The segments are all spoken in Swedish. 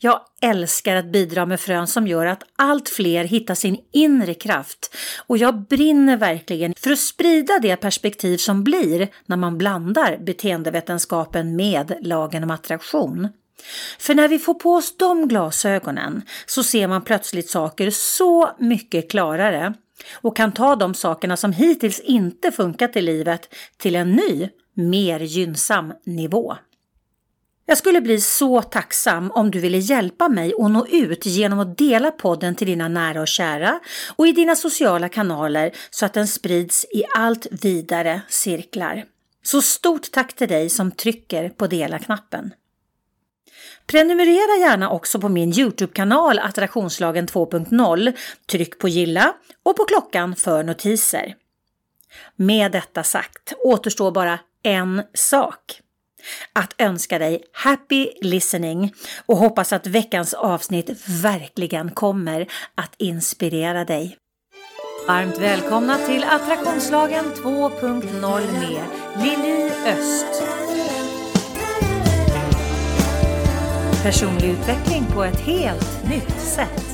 Jag älskar att bidra med frön som gör att allt fler hittar sin inre kraft och jag brinner verkligen för att sprida det perspektiv som blir när man blandar beteendevetenskapen med lagen om attraktion. För när vi får på oss de glasögonen så ser man plötsligt saker så mycket klarare och kan ta de sakerna som hittills inte funkat i livet till en ny, mer gynnsam nivå. Jag skulle bli så tacksam om du ville hjälpa mig att nå ut genom att dela podden till dina nära och kära och i dina sociala kanaler så att den sprids i allt vidare cirklar. Så stort tack till dig som trycker på dela-knappen. Prenumerera gärna också på min Youtube-kanal Attraktionslagen 2.0. Tryck på gilla och på klockan för notiser. Med detta sagt återstår bara en sak. Att önska dig happy listening och hoppas att veckans avsnitt verkligen kommer att inspirera dig. Varmt välkomna till Attraktionslagen 2.0 med Lili Öst. Personlig utveckling på ett helt nytt sätt.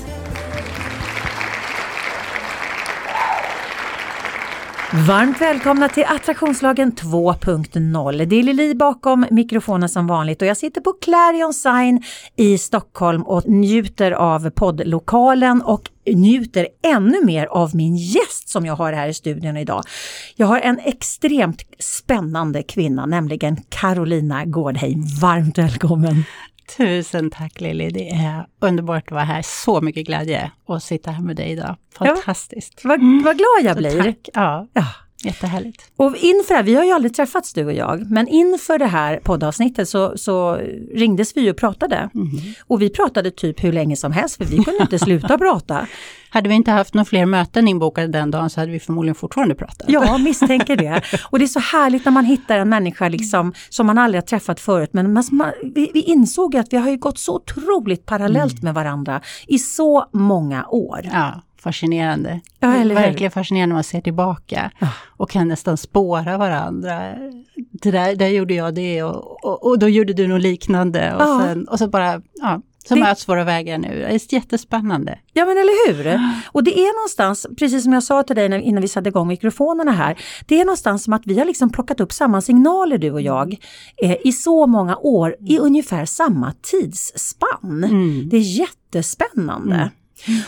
Varmt välkomna till Attraktionslagen 2.0. Det är Lili bakom mikrofonen som vanligt och jag sitter på Clarion Sign i Stockholm och njuter av poddlokalen och njuter ännu mer av min gäst som jag har här i studion idag. Jag har en extremt spännande kvinna, nämligen Carolina Gårdheim. Varmt välkommen! Tusen tack Lili, det är underbart att vara här. Så mycket glädje att sitta här med dig idag. Fantastiskt. Ja, vad, vad glad jag blir. Tack. Ja, ja. Jättehärligt. Och inför, vi har ju aldrig träffats du och jag, men inför det här poddavsnittet så, så ringdes vi och pratade. Mm. Och vi pratade typ hur länge som helst, för vi kunde inte sluta prata. Hade vi inte haft några fler möten inbokade den dagen så hade vi förmodligen fortfarande pratat. Ja, misstänker det. Och det är så härligt när man hittar en människa liksom, som man aldrig har träffat förut. Men man, vi, vi, insåg att vi har ju gått så otroligt parallellt mm. med varandra i så många år. Ja fascinerande. Ja, Verkligen fascinerande när man ser tillbaka ja. och kan nästan spåra varandra. Det där, där gjorde jag det och, och, och då gjorde du något liknande och, ja. sen, och så bara, ja, så det... möts våra vägar nu. Det är jättespännande. Ja men eller hur! Och det är någonstans, precis som jag sa till dig innan vi satte igång mikrofonerna här, det är någonstans som att vi har liksom plockat upp samma signaler du och jag eh, i så många år i ungefär samma tidsspann. Mm. Det är jättespännande. Mm.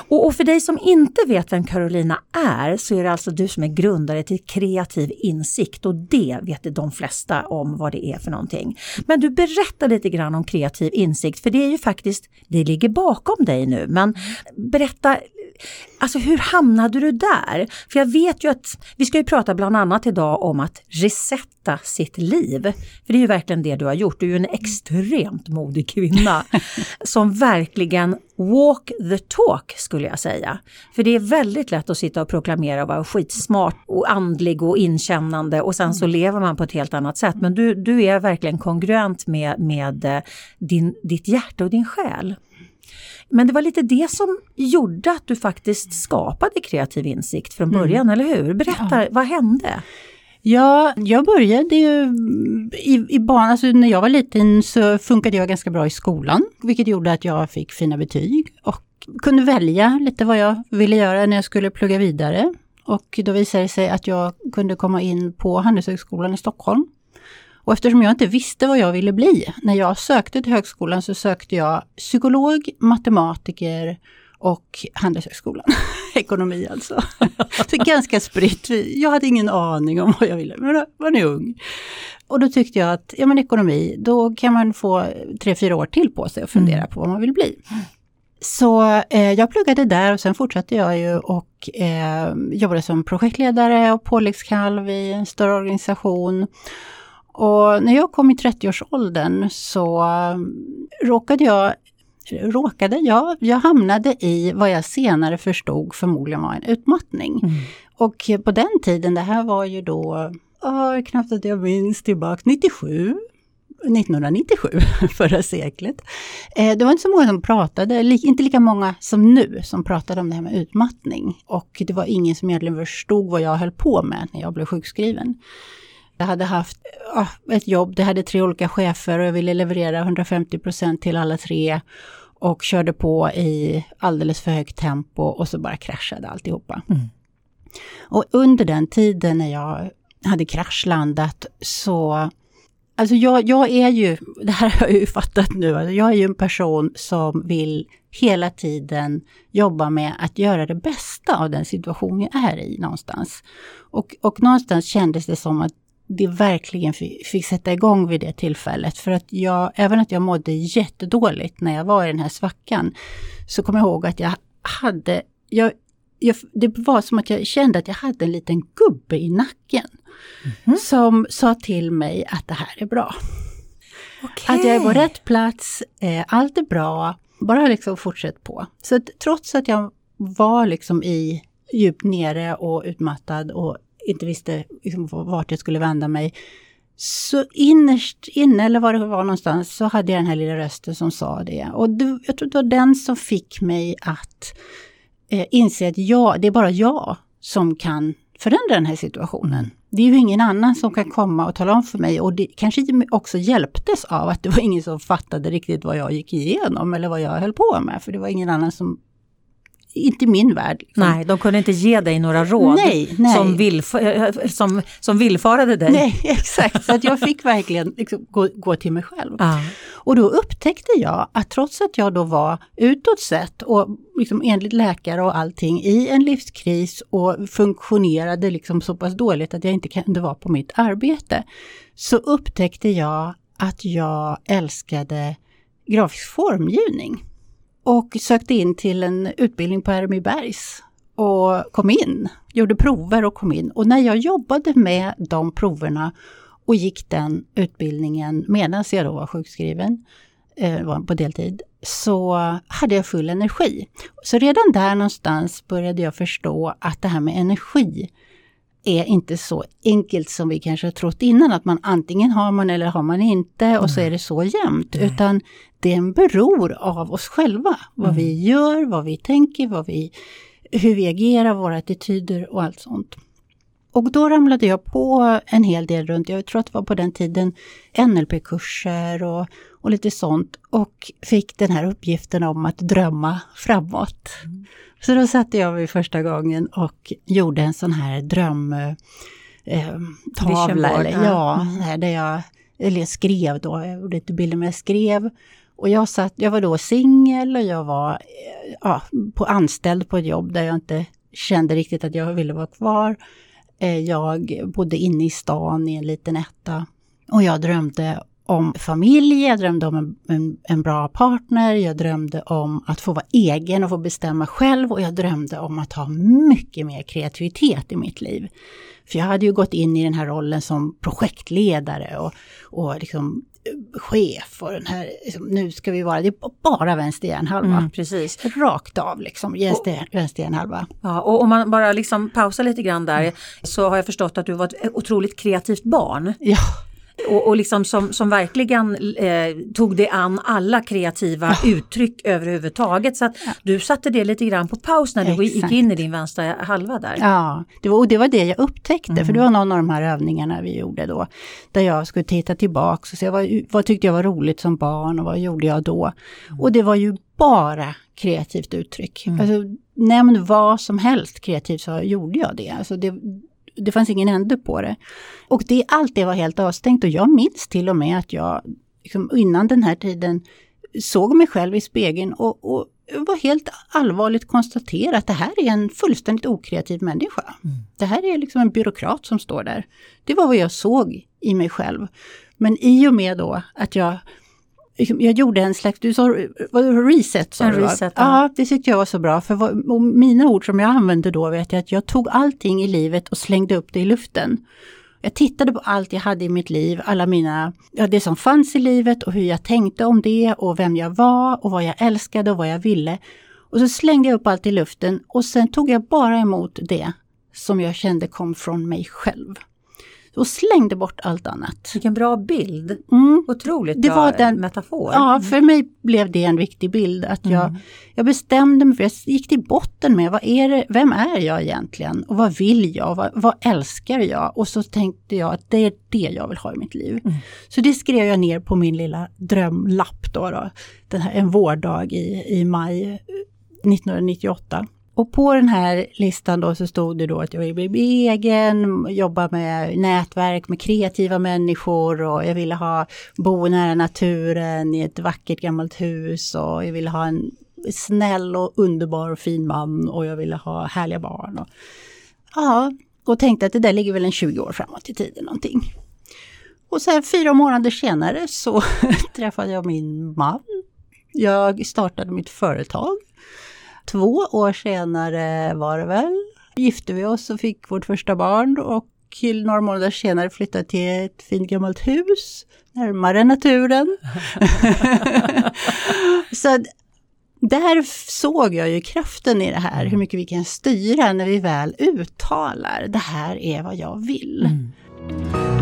Och, och, för dig som inte vet vem Carolina är så är det alltså du som är grundare till kreativ insikt och det vet de flesta om vad det är för någonting. Men du berättar lite grann om kreativ insikt för det är ju faktiskt, det ligger bakom dig nu, men berätta Alltså hur hamnade du där? För jag vet ju att vi ska ju prata bland annat idag om att resetta sitt liv. För det är ju verkligen det du har gjort. Du är ju en extremt modig kvinna som verkligen walk the talk skulle jag säga. För det är väldigt lätt att sitta och proklamera och vara skitsmart och andlig och inkännande och sen så mm. lever man på ett helt annat sätt. Men du, du är verkligen kongruent med, med eh, din, ditt hjärta och din själ. Men det var lite det som gjorde att du faktiskt skapade kreativ insikt från mm. början, mm. eller hur? Berätta, ja. vad hände? Ja, jag började ju i, i barn, alltså när jag var liten så funkade jag ganska bra i skolan, vilket gjorde att jag fick fina betyg och kunde välja lite vad jag ville göra när jag skulle plugga vidare. Och då visade det sig att jag kunde komma in på Handelshögskolan i Stockholm. Och eftersom jag inte visste vad jag ville bli, när jag sökte till högskolan så sökte jag psykolog, matematiker och Handelshögskolan. Ekonomi alltså. så ganska spritt. Jag hade ingen aning om vad jag ville, men jag var ung. Och då tyckte jag att, ja men ekonomi, då kan man få tre, fyra år till på sig att fundera mm. på vad man vill bli. Så eh, jag pluggade där och sen fortsatte jag ju och eh, jobbade som projektledare och påläggskalv i en större organisation. Och när jag kom i 30-årsåldern så eh, råkade jag råkade jag, jag hamnade i vad jag senare förstod förmodligen var en utmattning. Mm. Och på den tiden, det här var ju då, oh, knappt att jag minns tillbaka, 97 1997, förra seklet. Eh, det var inte så många som pratade, inte lika många som nu, som pratade om det här med utmattning. Och det var ingen som egentligen förstod vad jag höll på med när jag blev sjukskriven. Jag hade haft ett jobb, det hade tre olika chefer och jag ville leverera 150 procent till alla tre och körde på i alldeles för högt tempo och så bara kraschade alltihopa. Mm. Och under den tiden när jag hade kraschlandat så Alltså jag, jag är ju, det här har jag ju fattat nu, alltså jag är ju en person som vill hela tiden jobba med att göra det bästa av den situation jag är i någonstans. Och, och någonstans kändes det som att det verkligen fick sätta igång vid det tillfället. För att jag, även att jag mådde jättedåligt när jag var i den här svackan, så kommer jag ihåg att jag hade, jag, jag, det var som att jag kände att jag hade en liten gubbe i nacken. Mm. Som sa till mig att det här är bra. Okay. Att jag är på rätt plats, eh, allt är bra, bara liksom fortsätt på. Så att, trots att jag var liksom i djupt nere och utmattad och inte visste liksom vart jag skulle vända mig. Så innerst inne, eller var det var någonstans, så hade jag den här lilla rösten som sa det. Och det, jag tror det var den som fick mig att eh, inse att jag, det är bara jag som kan förändra den här situationen. Det är ju ingen annan som kan komma och tala om för mig och det kanske också hjälptes av att det var ingen som fattade riktigt vad jag gick igenom eller vad jag höll på med. För det var ingen annan som inte min värld. Liksom. Nej, de kunde inte ge dig några råd nej, nej. Som, villf som, som villfarade dig. Nej, exakt. Så att jag fick verkligen liksom gå, gå till mig själv. Ah. Och då upptäckte jag att trots att jag då var utåt sett och liksom enligt läkare och allting i en livskris och funktionerade liksom så pass dåligt att jag inte kunde vara på mitt arbete, så upptäckte jag att jag älskade grafisk formgivning och sökte in till en utbildning på RMI-Bergs och kom in, gjorde prover och kom in. Och när jag jobbade med de proverna och gick den utbildningen medan jag då var sjukskriven, eh, var på deltid, så hade jag full energi. Så redan där någonstans började jag förstå att det här med energi är inte så enkelt som vi kanske har trott innan, att man antingen har man eller har man inte och mm. så är det så jämnt. Mm. Utan den beror av oss själva. Vad mm. vi gör, vad vi tänker, vad vi, hur vi agerar, våra attityder och allt sånt. Och då ramlade jag på en hel del runt, jag tror att det var på den tiden, NLP-kurser och, och lite sånt. Och fick den här uppgiften om att drömma framåt. Mm. Så då satte jag mig första gången och gjorde en sån här drömtavla. Eh, ja, mm. där jag eller jag skrev då, jag gjorde inte bilder men jag skrev. Och jag, satt, jag var då singel och jag var eh, ja, på anställd på ett jobb där jag inte kände riktigt att jag ville vara kvar. Eh, jag bodde inne i stan i en liten etta. Och jag drömde om familj, jag drömde om en, en, en, bra partner, jag drömde om att få vara egen och få bestämma själv och jag drömde om att ha mycket mer kreativitet i mitt liv. För jag hade ju gått in i den här rollen som projektledare och, och liksom eh, chef och den här, liksom, nu ska vi vara, det är bara vänster hjärnhalva. Mm, precis. Rakt av liksom, vänster, vänster hjärnhalva. Ja, och om man bara liksom pausar lite grann där mm. så har jag förstått att du var ett otroligt kreativt barn. Ja. Och, och liksom som, som verkligen eh, tog det an alla kreativa oh. uttryck överhuvudtaget. Så att ja. du satte det lite grann på paus när du gick in i din vänstra halva där. Ja, det var, och det var det jag upptäckte, mm. för det var någon av de här övningarna vi gjorde då. Där jag skulle titta tillbaks och se vad, vad tyckte jag var roligt som barn och vad gjorde jag då? Mm. Och det var ju bara kreativt uttryck. Mm. Alltså, nämn vad som helst kreativt så gjorde jag det. Alltså det det fanns ingen ände på det. Och det, allt det var helt avstängt och jag minns till och med att jag liksom, innan den här tiden såg mig själv i spegeln och, och var helt allvarligt konstatera att det här är en fullständigt okreativ människa. Mm. Det här är liksom en byråkrat som står där. Det var vad jag såg i mig själv. Men i och med då att jag jag gjorde en slags, du sa reset? Sa en du, reset, ja. ja. det tyckte jag var så bra. För vad, mina ord som jag använde då vet jag att jag tog allting i livet och slängde upp det i luften. Jag tittade på allt jag hade i mitt liv, alla mina, ja det som fanns i livet och hur jag tänkte om det och vem jag var och vad jag älskade och vad jag ville. Och så slängde jag upp allt i luften och sen tog jag bara emot det som jag kände kom från mig själv. Och slängde bort allt annat. Vilken bra bild! Mm. Otroligt Det bra var den- metafor. Ja, för mig blev det en viktig bild. Att jag, Mm. jag bestämde mig för, jag gick till botten med vad är det, vem är jag egentligen? Och vad vill jag? Vad, vad älskar jag? Och så tänkte jag att det är det jag vill ha i mitt liv. Mm. Så det skrev jag ner på min lilla drömlapp då. då den här, en vårdag i, i maj eh, 1998. Och på den här listan då så stod det då att jag ville bli egen, jobba med nätverk med kreativa människor och jag ville ha bo nära naturen i ett vackert gammalt hus och jag ville ha en snäll och underbar och fin man och jag ville ha härliga barn. Och, ja, och tänkte att det där ligger väl en 20 år framåt i tiden någonting. Och sen fyra månader senare så träffade jag min man. Jag startade mitt företag. Två år senare var det väl, gifte vi oss och fick vårt första barn och några månader senare flyttade till ett fint gammalt hus närmare naturen. Så där såg jag ju kraften i det här, hur mycket vi kan styra när vi väl uttalar det här är vad jag vill. Mm.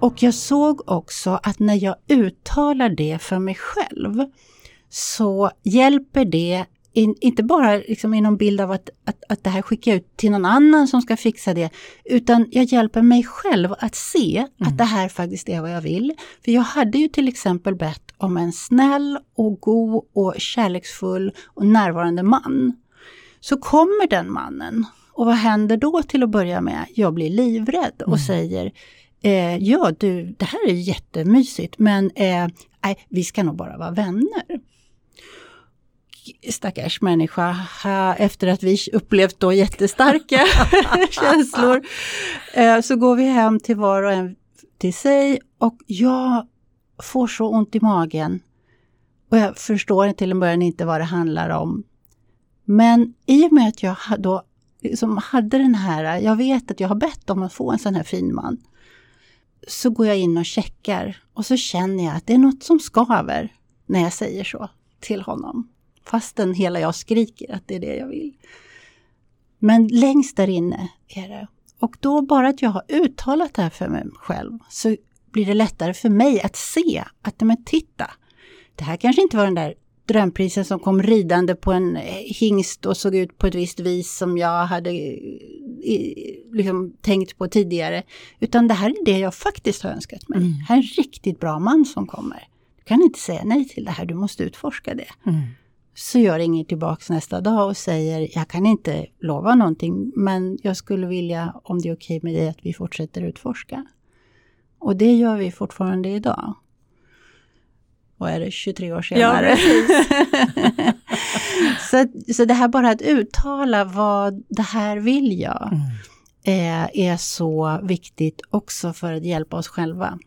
Och jag såg också att när jag uttalar det för mig själv så hjälper det in, inte bara liksom i någon bild av att, att, att det här skickar jag ut till någon annan som ska fixa det, utan jag hjälper mig själv att se att det här faktiskt är vad jag vill. För jag hade ju till exempel bett om en snäll och god och kärleksfull och närvarande man. Så kommer den mannen och vad händer då till att börja med? Jag blir livrädd och säger Eh, ja du, det här är jättemysigt men eh, nej, vi ska nog bara vara vänner. Stackars människa, efter att vi upplevt då jättestarka känslor, eh, så går vi hem till var och en till sig och jag får så ont i magen. Och jag förstår till en början inte vad det handlar om. Men i och med att jag då liksom hade den här, jag vet att jag har bett om att få en sån här fin man, så går jag in och checkar och så känner jag att det är något som skaver när jag säger så till honom. Fastän hela jag skriker att det är det jag vill. Men längst där inne är det. Och då bara att jag har uttalat det här för mig själv så blir det lättare för mig att se att, men titta, det här kanske inte var den där drömprisen som kom ridande på en hingst och såg ut på ett visst vis som jag hade eh, liksom tänkt på tidigare. Utan det här är det jag faktiskt har önskat mig. Mm. Här är en riktigt bra man som kommer. Du kan inte säga nej till det här, du måste utforska det. Mm. Så jag ringer tillbaks nästa dag och säger, jag kan inte lova någonting, men jag skulle vilja, om det är okej med dig, att vi fortsätter utforska. Och det gör vi fortfarande idag. Vad är det, 23 år senare? så, så det här bara att uttala vad det här vill jag, Mm. eh, är så viktigt också för att hjälpa oss själva.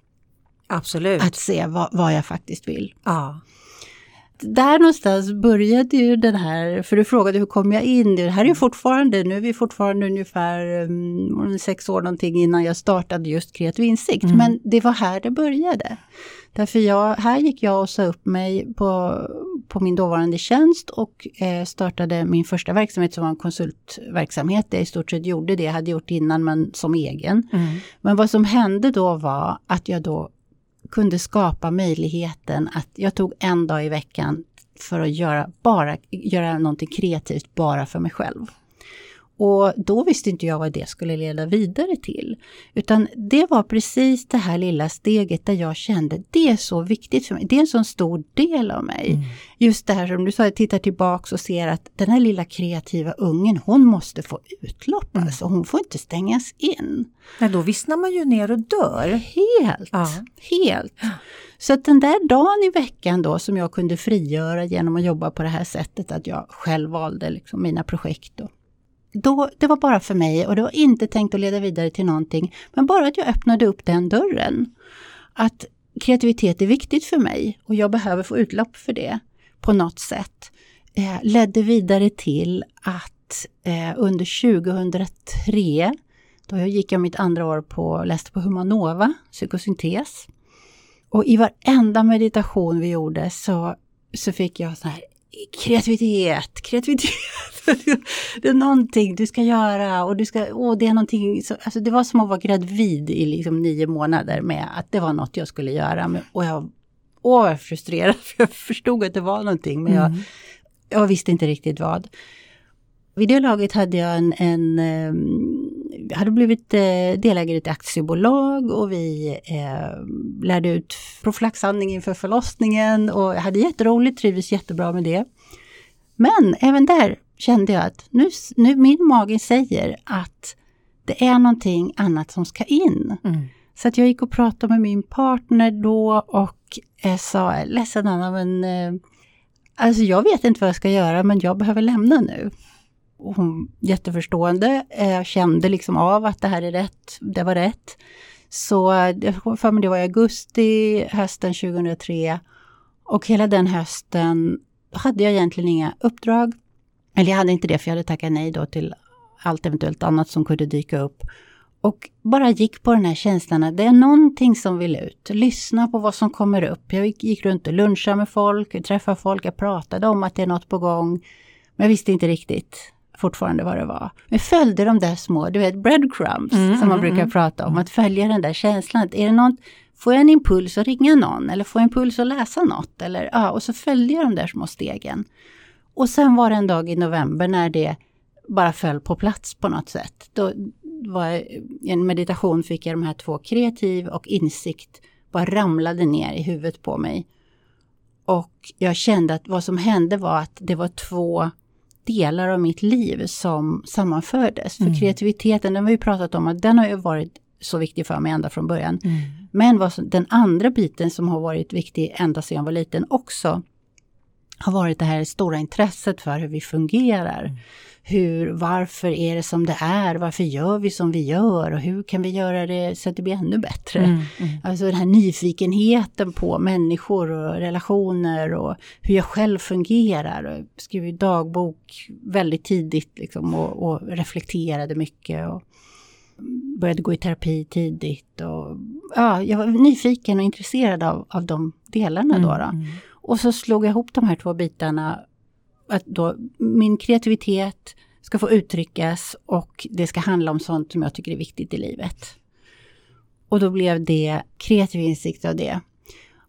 Absolut. Att se vad, vad jag faktiskt vill. ja. Där någonstans började ju den här, för du frågade hur kom jag in? Det här är ju fortfarande, nu är vi fortfarande ungefär um, sex år någonting innan jag startade just kreativ insikt. Mm. Men det var här det började. Därför jag, här gick jag och sa upp mig på, på min dåvarande tjänst och eh, startade min första verksamhet som var en konsultverksamhet. Jag i stort sett gjorde det jag hade gjort innan men som egen. Mm. Men vad som hände då var att jag då kunde skapa möjligheten att jag tog en dag i veckan för att göra, bara, göra någonting kreativt bara för mig själv. Och då visste inte jag vad det skulle leda vidare till. Utan det var precis det här lilla steget där jag kände det är så viktigt för mig. Det är en så stor del av mig. Mm. Just det här som du sa, jag tittar tillbaks och ser att den här lilla kreativa ungen, hon måste få utlopp. Mm. Alltså, hon får inte stängas in. Ja, då vissnar man ju ner och dör. Helt, Ja. helt. Så att den där dagen i veckan då som jag kunde frigöra genom att jobba på det här sättet, att jag själv valde liksom mina projekt. Då. Då, det var bara för mig och det var inte tänkt att leda vidare till någonting, men bara att jag öppnade upp den dörren. Att kreativitet är viktigt för mig och jag behöver få utlopp för det på något sätt. Eh, ledde vidare till att eh, under 2003 då gick jag mitt andra år på, läste på Humanova, psykosyntes. Och i varenda meditation vi gjorde så, så fick jag så här kreativitet, kreativitet. det är någonting du ska göra och du ska, åh, det är någonting. Så, alltså det var som att vara gravid i liksom nio månader med att det var något jag skulle göra. Och jag var frustrerad för jag förstod att det var någonting men mm. jag, jag visste inte riktigt vad. Vid det laget hade jag en, en eh, hade blivit eh, delägare i ett aktiebolag och vi eh, lärde ut profylaxandning inför förlossningen och jag hade jätteroligt, trivdes jättebra med det. Men även där kände jag att nu, nu min mage säger att det är någonting annat som ska in. Mm. Så att jag gick och pratade med min partner då och eh, sa, ledsen Anna men eh, alltså jag vet inte vad jag ska göra men jag behöver lämna nu hon jätteförstående, eh, kände liksom av att det här är rätt, det var rätt. Så för mig det var i augusti, hösten 2003. Och hela den hösten hade jag egentligen inga uppdrag. Eller jag hade inte det för jag hade tackat nej då till allt eventuellt annat som kunde dyka upp. Och bara gick på den här känslan att det är någonting som vill ut. Lyssna på vad som kommer upp. Jag gick runt och lunchade med folk, träffade folk, jag pratade om att det är något på gång. Men jag visste inte riktigt fortfarande vad det var. Men följde de där små, du vet breadcrumbs mm, som man mm, brukar mm. prata om, att följa den där känslan. Är det något, får jag en impuls att ringa någon eller får jag en impuls att läsa något? Eller, ja, och så följde jag de där små stegen. Och sen var det en dag i november när det bara föll på plats på något sätt. Då var i en meditation fick jag de här två kreativ och insikt bara ramlade ner i huvudet på mig. Och jag kände att vad som hände var att det var två delar av mitt liv som sammanfördes. För mm. kreativiteten, den har vi pratat om, att den har ju varit så viktig för mig ända från början. Mm. Men vad som, den andra biten som har varit viktig ända sedan jag var liten också, har varit det här stora intresset för hur vi fungerar. Mm hur, varför är det som det är? Varför gör vi som vi gör? Och hur kan vi göra det så att det blir ännu bättre? Mm, mm. Alltså den här nyfikenheten på människor och relationer och hur jag själv fungerar. Jag skrev dagbok väldigt tidigt liksom och, och reflekterade mycket. Och, började gå i terapi tidigt. Och, ja, jag var nyfiken och intresserad av, av de delarna. Mm, då, då. Och så slog jag ihop de här två bitarna att då min kreativitet ska få uttryckas och det ska handla om sånt som jag tycker är viktigt i livet. Och då blev det kreativ insikt av det.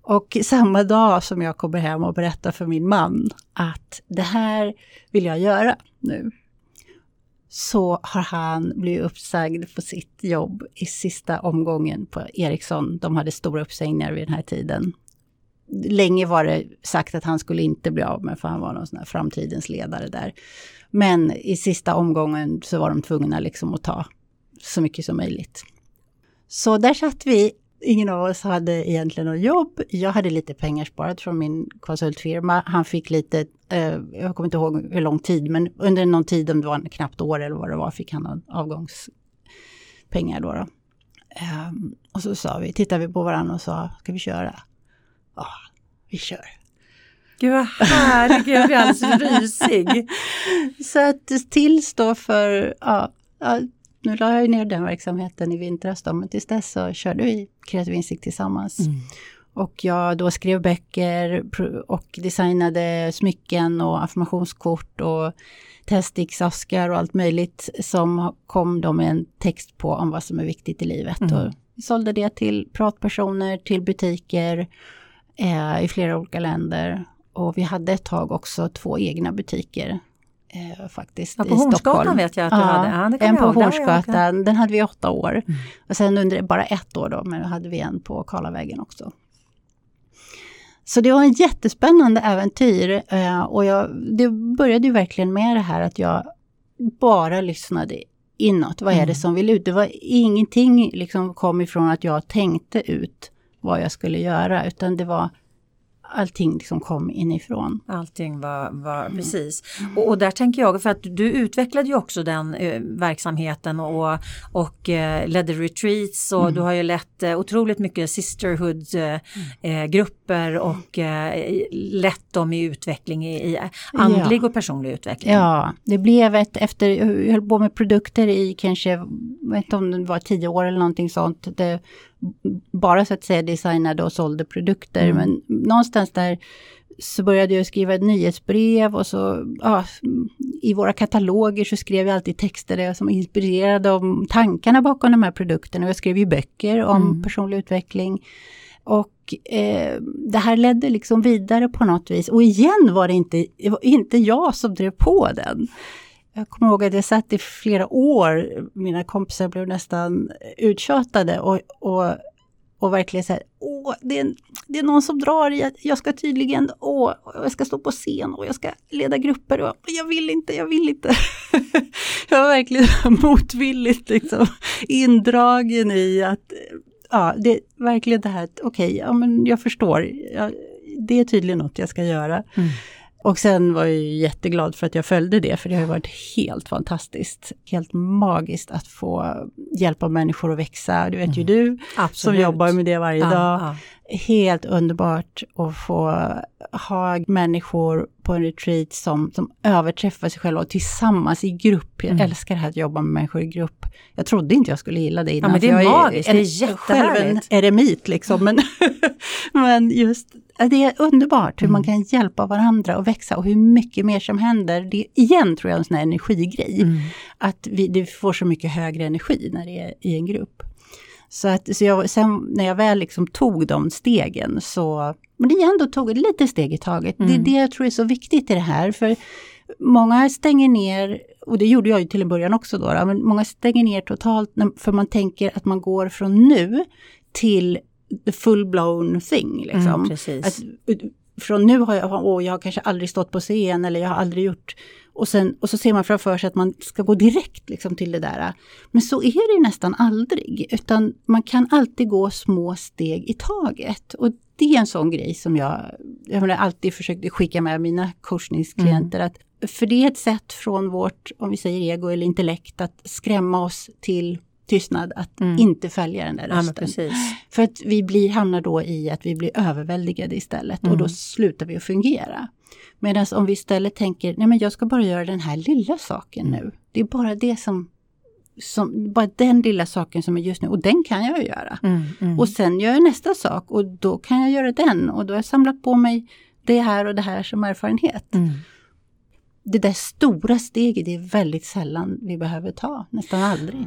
Och samma dag som jag kommer hem och berättar för min man att det här vill jag göra nu. Så har han blivit uppsagd på sitt jobb i sista omgången på Ericsson. De hade stora uppsägningar vid den här tiden länge var det sagt att han skulle inte bli av med, för han var någon sån här framtidens ledare där. Men i sista omgången så var de tvungna liksom att ta så mycket som möjligt. Så där satt vi. Ingen av oss hade egentligen något jobb. Jag hade lite pengar sparat från min konsultfirma. Han fick lite, eh, jag kommer inte ihåg hur lång tid, men under någon tid, om det var knappt år eller vad det var, fick han avgångspengar då. då. Um, och så sa vi, tittade vi på varandra och sa, ska vi köra? Ja, vi kör. Gud vad härligt, jag blir alldeles rysig. Så att tills då för, ja, nu la jag ner den verksamheten i vintras då, men tills dess så körde vi Kreativ Insikt tillsammans. Mm. Och jag då skrev böcker och designade smycken och affirmationskort och teststicksaskar och allt möjligt som kom då med en text på om vad som är viktigt i livet. Mm. Och vi sålde det till pratpersoner, till butiker eh, i flera olika länder. Och vi hade ett tag också två egna butiker. Eh, faktiskt ja, på Hornsgatan vet jag att du ja, hade. Ja, en på Hornsgatan, den hade vi åtta år. Mm. Och sen under bara ett år då, men då hade vi en på Karlavägen också. Så det var en jättespännande äventyr eh, och jag, det började ju verkligen med det här att jag bara lyssnade inåt. Vad är det mm. som vill ut? Det var ingenting liksom kom ifrån att jag tänkte ut vad jag skulle göra, utan det var allting liksom kom inifrån. Allting var, var mm. precis. Och, och, där tänker jag, för att du utvecklade ju också den eh, verksamheten och, och eh, ledde retreats och mm. du har ju lett eh, otroligt mycket sisterhood-grupper eh, mm. och eh, lett dem i utveckling, i, i andlig ja. och personlig utveckling. Ja, det blev ett, efter, jag höll på med produkter i kanske, jag vet inte om det var tio år eller någonting sånt, det bara så att säga designade och sålde produkter. Mm. Men någonstans där så började jag skriva ett nyhetsbrev och så ja, i våra kataloger så skrev jag alltid texter där jag som inspirerade om tankarna bakom de här produkterna. Jag skrev ju böcker om Mm. personlig utveckling. Och eh, det här ledde liksom vidare på något vis. Och igen var det inte, det var inte jag som drev på den. Jag kommer ihåg att jag satt i flera år, mina kompisar blev nästan uttjatade och, och, och verkligen så här, åh, det är, det är någon som drar i att jag ska tydligen, åh, jag ska stå på scen och jag ska leda grupper och jag vill inte, jag vill inte. jag var verkligen motvilligt liksom indragen i att, ja, det är verkligen det här okej, okej, ja men jag förstår, jag, det är tydligen något jag ska göra. Mm. Och sen var jag ju jätteglad för att jag följde det, för det har ju varit helt fantastiskt. Helt magiskt att få hjälpa människor att växa. Det vet ju du, som Absolut. jobbar med det varje Ja, dag. ja. Helt underbart att få ha människor på en retreat som, som överträffar sig själva och tillsammans i grupp. Jag Mm. älskar det här att jobba med människor i grupp. Jag trodde inte jag skulle gilla det innan. men det är jag magiskt, det är en- själv en jättehärligt. eremit liksom. Men, men just, ja, det är underbart hur man Mm. kan hjälpa varandra och växa och hur mycket mer som händer. Det är igen tror jag en sån här energigrej. Mm. Att vi, vi får så mycket högre energi när det är i en grupp. Så, att, så jag, sen när jag väl liksom tog de stegen så, men det är ändå tog ett litet steg i taget. Det är Mm. det jag tror är så viktigt i det här. För många stänger ner, och det gjorde jag ju till en början också då, men många stänger ner totalt för man tänker att man går från nu till the full-blown thing. Liksom. Mm. Att, från nu har jag, åh, jag har kanske aldrig stått på scen eller jag har aldrig gjort och, sen, och så ser man framför sig att man ska gå direkt liksom till det där. Men så är det ju nästan aldrig, utan man kan alltid gå små steg i taget. Och det är en sån grej som jag, jag menar, alltid försökte skicka med mina coachningsklienter. Att, för det är ett sätt från vårt, om vi säger ego eller intellekt, att skrämma oss till tystnad, att Mm. inte följa den där Ja, rösten. precis. För att vi blir, hamnar då i att vi blir överväldigade istället och Mm. då slutar vi att fungera. Medan om vi istället tänker, nej men jag ska bara göra den här lilla saken nu. Det är bara det som, som, bara den lilla saken som är just nu och den kan jag ju göra. Mm, mm. Och sen gör jag nästa sak och då kan jag göra den och då har jag samlat på mig det här och det här som erfarenhet. Mm. Det där stora steget det är väldigt sällan vi behöver ta, nästan aldrig.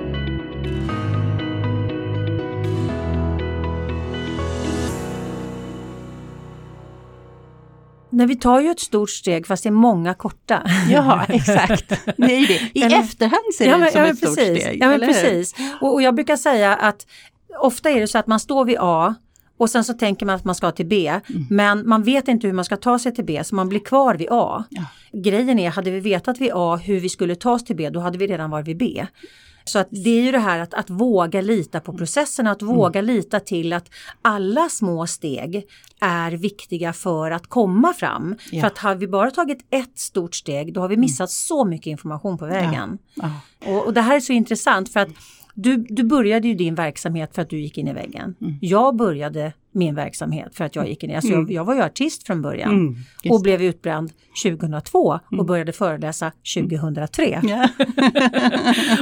Nej, vi tar ju ett stort steg fast det är många korta. Ja, exakt. Det är det. I Eller- efterhand ser det ja, ut men, som ja, men ett stort precis. steg. Ja, men precis. Och, och jag brukar säga att ofta är det så att man står vid A och sen så tänker man att man ska till B. Mm. Men man vet inte hur man ska ta sig till B så man blir kvar vid A. Ja. Grejen är, hade vi vetat vid A hur vi skulle ta oss till B då hade vi redan varit vid B. Så att det är ju det här att, att våga lita på processen, att Mm. våga lita till att alla små steg är viktiga för att komma fram. Ja. För att har vi bara tagit ett stort steg då har vi missat så mycket information på vägen. Ja. Och, och det här är så intressant för att du, du började ju din verksamhet för att du gick in i väggen. Mm. Jag började min verksamhet för att jag gick in i, alltså jag, jag var ju artist från början Mm, och blev utbränd 2002 och började föreläsa 2003. Ja.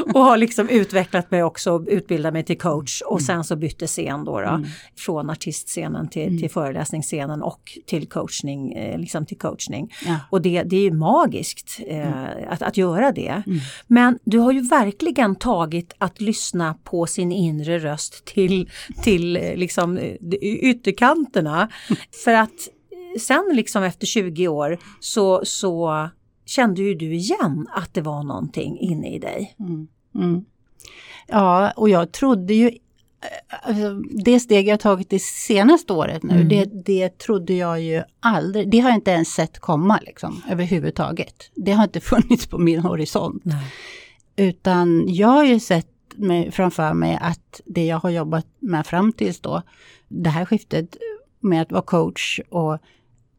och har liksom utvecklat mig också, utbildat mig till coach Mm. och sen så bytte scen då, då från artistscenen till, Mm. till föreläsningsscenen och till coachning, eh, liksom till coachning. Ja. Och det, det är ju magiskt eh, att, att göra det. Mm. Men du har ju verkligen tagit att lyssna på sin inre röst till, till eh, liksom eh, ytterkanterna. För att eh, sen liksom efter 20 år så, så kände ju du igen att det var någonting inne i dig. Mm. Mm. Ja, och jag trodde ju Alltså, det steg jag tagit det senaste året nu, Mm. det, det trodde jag ju aldrig, det har jag inte ens sett komma liksom, överhuvudtaget. Det har inte funnits på min horisont. Nej. Utan jag har ju sett mig, framför mig att det jag har jobbat med fram tills då, det här skiftet med att vara coach och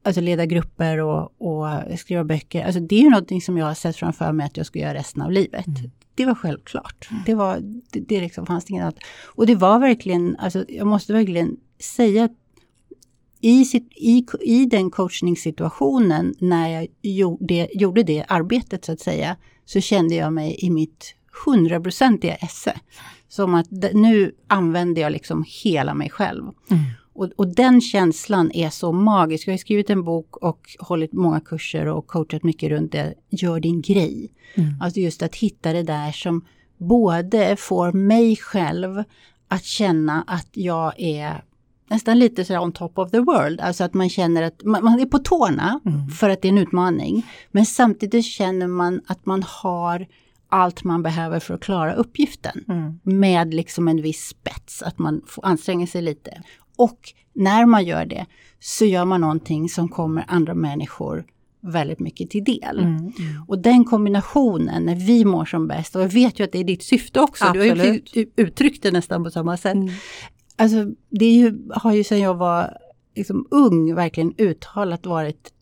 alltså leda grupper och, och skriva böcker, alltså det är ju någonting som jag har sett framför mig att jag ska göra resten av livet. Mm. Det var självklart. Mm. Det, var, det, det liksom fanns inget annat. Och det var verkligen, alltså jag måste verkligen säga att i, sitt, i, i den coachningssituationen när jag gjorde, gjorde det arbetet så att säga, så kände jag mig i mitt hundraprocentiga esse. Som att nu använder jag liksom hela mig själv. Mm. Och, och, den känslan är så magisk. Jag har skrivit en bok och hållit många kurser och coachat mycket runt det. Gör din grej. Mm. Alltså just att hitta det där som både får mig själv att känna att jag är nästan lite så on top of the world. Alltså att man känner att man, man är på tårna mm. för att det är en utmaning. Men samtidigt känner man att man har allt man behöver för att klara uppgiften. Mm. Med liksom en viss spets, att man får anstränga sig lite. Och när man gör det så gör man någonting som kommer andra människor väldigt mycket till del. Mm, mm. Och den kombinationen, när vi mår som bäst, och jag vet ju att det är ditt syfte också, Absolut. du har ju uttryckt det nästan på samma sätt. Mm. Alltså det ju, har ju sedan jag var liksom ung verkligen uttalat varit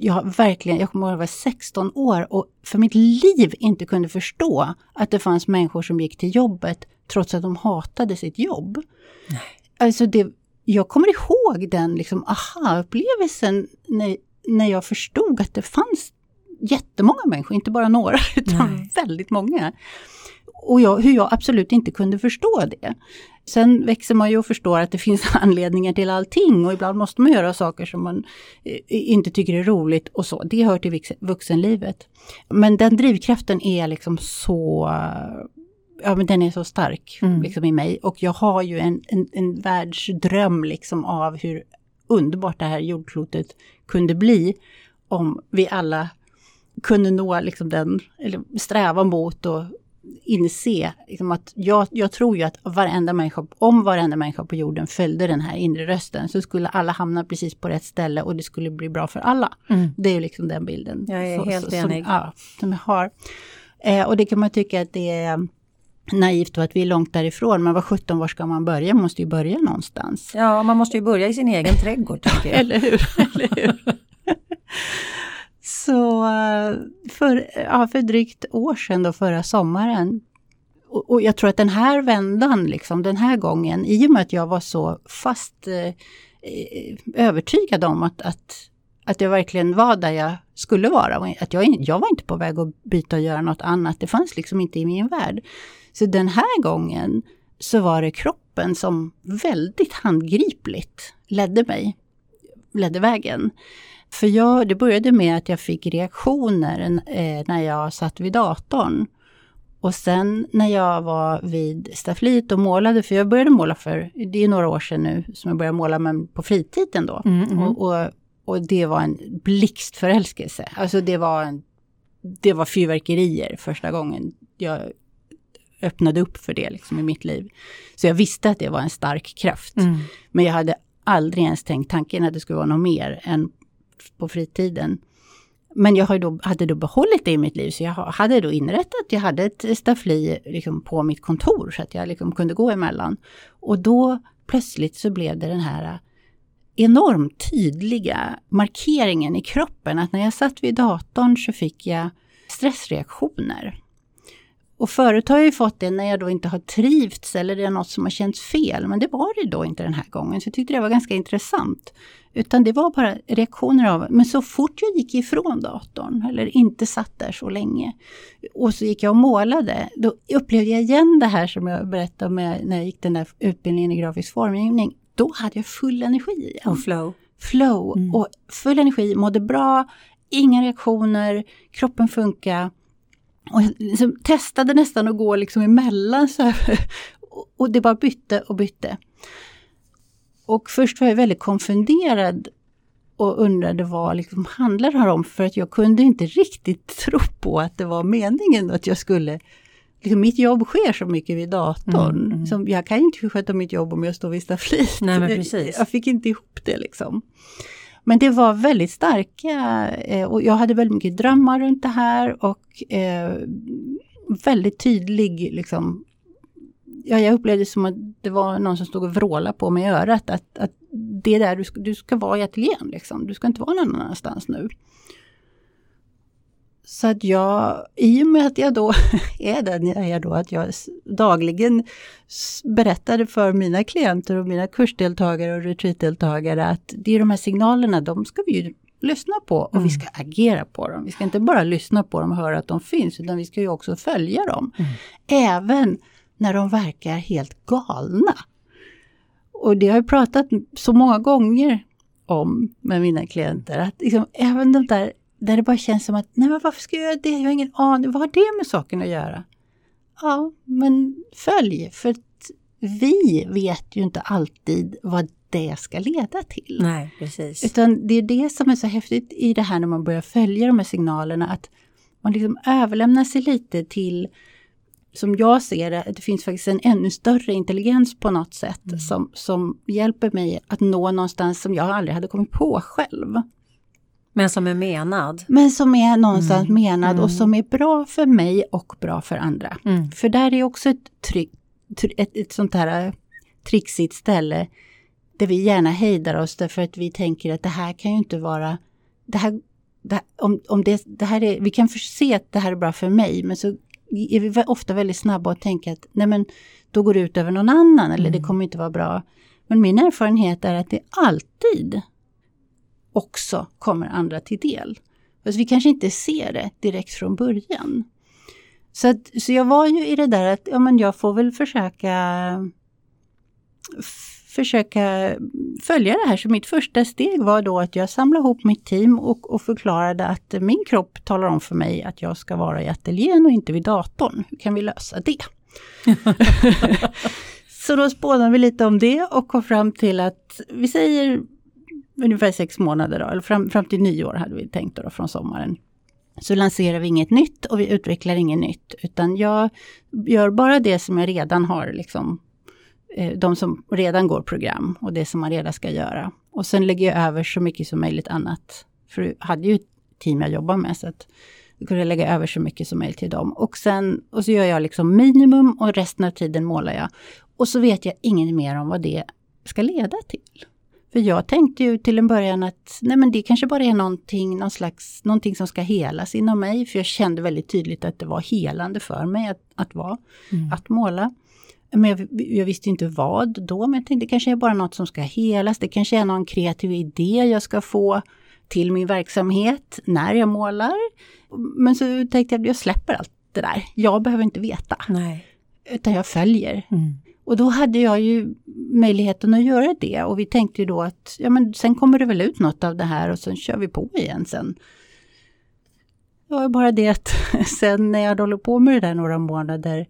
jag verkligen, jag kommer ihåg att jag var 16 år och för mitt liv inte kunde förstå att det fanns människor som gick till jobbet trots att de hatade sitt jobb. Nej. Alltså det, jag kommer ihåg den liksom aha-upplevelsen när, när jag förstod att det fanns jättemånga människor, inte bara några, utan Nej. väldigt många. Och jag, hur jag absolut inte kunde förstå det. Sen växer man ju och förstår att det finns anledningar till allting och ibland måste man göra saker som man eh, inte tycker är roligt och så. Det hör till vuxenlivet. Men den drivkraften är liksom så ja men den är så stark mm. liksom i mig och jag har ju en, en, en världsdröm liksom av hur underbart det här jordklotet kunde bli om vi alla kunde nå liksom den, eller sträva mot och inse liksom att jag, jag tror ju att varenda människa, om varenda människa på jorden följde den här inre rösten så skulle alla hamna precis på rätt ställe och det skulle bli bra för alla. Mm. Det är ju liksom den bilden. Jag är så, helt så, enig. Som, ja, som jag har. Eh, och det kan man tycka att det är naivt och att vi är långt därifrån. Men vad 17 var ska man börja? Man måste ju börja någonstans. Ja, man måste ju börja i sin egen trädgård. Tycker jag. eller hur? eller hur? Så eh, för, ja, för drygt år sedan, då, förra sommaren, och, och, jag tror att den här vändan, liksom, den här gången, i och med att jag var så fast eh, eh övertygad om att, att, att jag verkligen var där jag skulle vara. Att jag, jag var inte på väg att byta och göra något annat. Det fanns liksom inte i min värld. Så den här gången så var det kroppen som väldigt handgripligt ledde mig, ledde vägen. För jag, det började med att jag fick reaktioner eh, när jag satt vid datorn. Och sen när jag var vid staffliet och målade, för jag började måla för, det är några år sedan nu som jag började måla men på fritiden då. Mm, mm. Och, och, och, det var en blixtförälskelse. Alltså det var, en, det var fyrverkerier första gången jag öppnade upp för det liksom i mitt liv. Så jag visste att det var en stark kraft. Mm. Men jag hade aldrig ens tänkt tanken att det skulle vara något mer än på fritiden. Men jag då, hade då behållit det i mitt liv, så jag hade då inrättat, jag hade ett staffli liksom på mitt kontor så att jag liksom kunde gå emellan. Och då plötsligt så blev det den här enormt tydliga markeringen i kroppen att när jag satt vid datorn så fick jag stressreaktioner. Och förut har jag ju fått det när jag då inte har trivts eller det är något som har känts fel. Men det var det då inte den här gången. Så jag tyckte det var ganska intressant. Utan det var bara reaktioner av, men så fort jag gick ifrån datorn eller inte satt där så länge och så gick jag och målade, då upplevde jag igen det här som jag berättade om när jag gick den där utbildningen i grafisk formgivning. Då hade jag full energi igen. Och flow. Flow mm. och full energi, mådde bra, inga reaktioner, kroppen funkar. Och liksom testade nästan att gå liksom emellan så här. Och det bara bytte och bytte. Och först var jag väldigt konfunderad och undrade vad liksom handlar det här om? För att jag kunde inte riktigt tro på att det var meningen att jag skulle... Liksom mitt jobb sker så mycket vid datorn. Mm, mm. Som, jag kan inte sköta mitt jobb om jag står vid staffliet. Nej, men precis. Jag fick inte ihop det liksom. Men det var väldigt starka eh, och jag hade väldigt mycket drömmar runt det här och eh, väldigt tydlig liksom, ja, jag upplevde det som att det var någon som stod och vrålade på mig i örat. Att, att det är där du ska, du ska vara i ateljén. Liksom. Du ska inte vara någon annanstans nu. Så att jag, i och med att jag då är den jag är då, att jag dagligen berättade för mina klienter och mina kursdeltagare och retreatdeltagare att det är de här signalerna, de ska vi ju lyssna på och mm. vi ska agera på dem. Vi ska inte bara lyssna på dem och höra att de finns, utan vi ska ju också följa dem. Mm. Även när de verkar helt galna. Och det har jag pratat så många gånger om med mina klienter, att liksom, även de där där det bara känns som att, nej men varför ska jag göra det? Jag har ingen aning, vad har det med saken att göra? Ja, men följ, för att vi vet ju inte alltid vad det ska leda till. Nej, precis. Utan det är det som är så häftigt i det här när man börjar följa de här signalerna, att man liksom överlämnar sig lite till som jag ser det, det finns faktiskt en ännu större intelligens på något sätt mm. som, som hjälper mig att nå någonstans som jag aldrig hade kommit på själv. Men som är menad? Men som är någonstans mm. menad mm. och som är bra för mig och bra för andra. Mm. För där är också ett, tryck, ett, ett sånt här äh, trixigt ställe där vi gärna hejdar oss därför att vi tänker att det här kan ju inte vara... Det här, det här om, om det, det här är, vi kan se att det här är bra för mig men så är vi ofta väldigt snabba att tänka att nej men då går det ut över någon annan eller det mm. kommer inte vara bra. Men min erfarenhet är att det alltid också kommer andra till del. Fast vi kanske inte ser det direkt från början. Så, att, så jag var ju i det där att ja, men jag får väl försöka försöka följa det här. Så mitt första steg var då att jag samlade ihop mitt team och, och förklarade att min kropp talar om för mig att jag ska vara i ateljén och inte vid datorn. Hur kan vi lösa det? så då spånade vi lite om det och kom fram till att vi säger ungefär sex månader, då, eller fram, fram till nyår hade vi tänkt då, från sommaren. Så lanserar vi inget nytt och vi utvecklar inget nytt, utan jag gör bara det som jag redan har, liksom, eh, de som redan går program och det som man redan ska göra. Och sen lägger jag över så mycket som möjligt annat. För jag hade ju ett team jag jobbar med, så att jag kunde lägga över så mycket som möjligt till dem. Och sen och så gör jag liksom minimum och resten av tiden målar jag. Och så vet jag inget mer om vad det ska leda till. För jag tänkte ju till en början att nej men det kanske bara är någonting, någon slags, någonting som ska helas inom mig. För jag kände väldigt tydligt att det var helande för mig att, att vara, mm. att måla. Men jag, jag, visste inte vad då, men jag tänkte det kanske är bara något som ska helas. Det kanske är någon kreativ idé jag ska få till min verksamhet när jag målar. Men så tänkte jag att jag släpper allt det där. Jag behöver inte veta. Nej. Utan jag följer. Mm. Och då hade jag ju möjligheten att göra det och vi tänkte ju då att ja, men sen kommer det väl ut något av det här och sen kör vi på igen sen. Det var bara det att sen när jag håller på med det där några månader,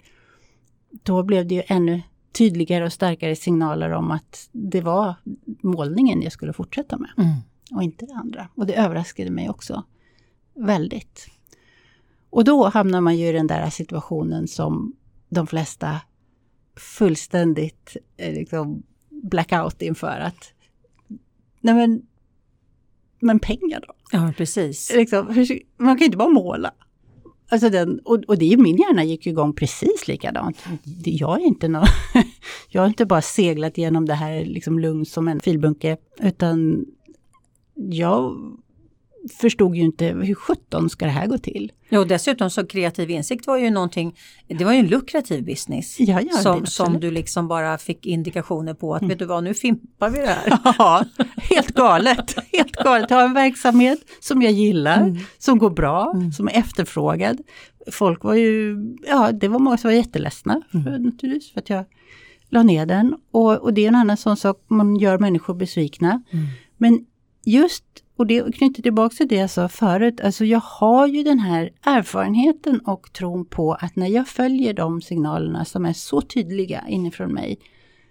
då blev det ju ännu tydligare och starkare signaler om att det var målningen jag skulle fortsätta med. Mm. Och inte det andra. Och det överraskade mig också väldigt. Och då hamnar man ju i den där situationen som de flesta fullständigt eh, liksom, blackout inför att nej men, men pengar då? Ja, precis. Liksom, man kan ju inte bara måla. Alltså den, och, och det, min hjärna gick igång precis likadant. Jag är inte någon, jag har inte bara seglat genom det här liksom lugnt som en filbunke, utan jag förstod ju inte hur sjutton ska det här gå till. Jo, dessutom så kreativ insikt var ju någonting, det var ju en lukrativ business. Ja, ja, som, som du liksom bara fick indikationer på att, mm. vet du vad, nu fimpar vi det här. Ja, helt galet. Helt galet. Jag har en verksamhet som jag gillar, mm. som går bra, mm. som är efterfrågad. Folk var ju, ja det var många som var jätteledsna för, mm. naturligtvis för att jag la ner den. Och, och det är en annan sån sak, man gör människor besvikna. Mm. Men just och det knyter tillbaka till det jag sa förut, alltså jag har ju den här erfarenheten och tron på att när jag följer de signalerna som är så tydliga inifrån mig,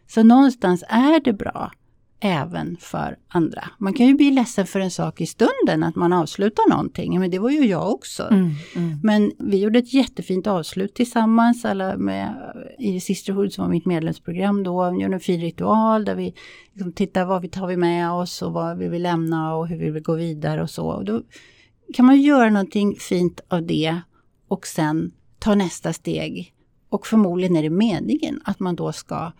så någonstans är det bra även för andra. Man kan ju bli ledsen för en sak i stunden, att man avslutar någonting, men det var ju jag också. Mm, mm. Men vi gjorde ett jättefint avslut tillsammans, alla med, i Sisterhood som var mitt medlemsprogram då, vi gjorde en fin ritual där vi liksom tittar vad vi tar vi med oss och vad vi vill lämna och hur vi vill gå vidare och så. Och då kan man göra någonting fint av det och sen ta nästa steg Och förmodligen är det meningen att man då ska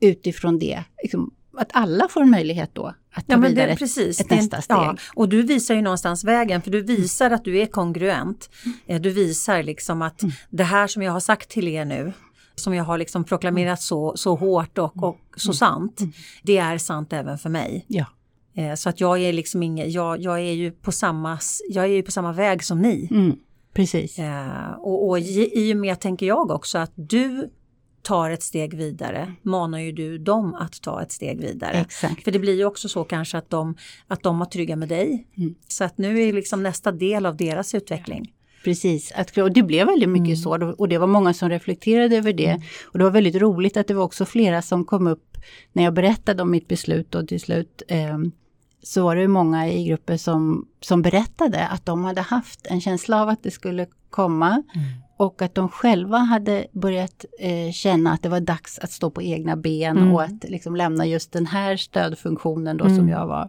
utifrån det, liksom, att alla får en möjlighet då att ta Ja, vidare det, ett, precis. ett är nästa steg. Ja, och du visar ju någonstans vägen för du visar att du är kongruent. Eh, Du visar liksom att det här som jag har sagt till er nu, som jag har liksom proklamerat så, så hårt och, och så sant, det är sant även för mig. Ja. Eh, Så att jag är liksom ingen, jag, jag är ju på samma, jag är ju på samma väg som ni. Mm, precis. Eh, och, och i och med, tänker jag också, att du tar ett steg vidare, manar ju du dem att ta ett steg vidare. Exakt. För det blir ju också så kanske att de, att de var trygga med dig. Mm. Så att nu är liksom nästa del av deras utveckling. Precis, att, och det blev väldigt mycket Mm. så och det var många som reflekterade över det. Och det var väldigt roligt att det var också flera som kom upp när jag berättade om mitt beslut och till slut eh, så var det många i gruppen som, som berättade att de hade haft en känsla av att det skulle komma Mm. Och att de själva hade börjat eh, känna att det var dags att stå på egna ben Mm. och att liksom lämna just den här stödfunktionen då Mm. som jag var.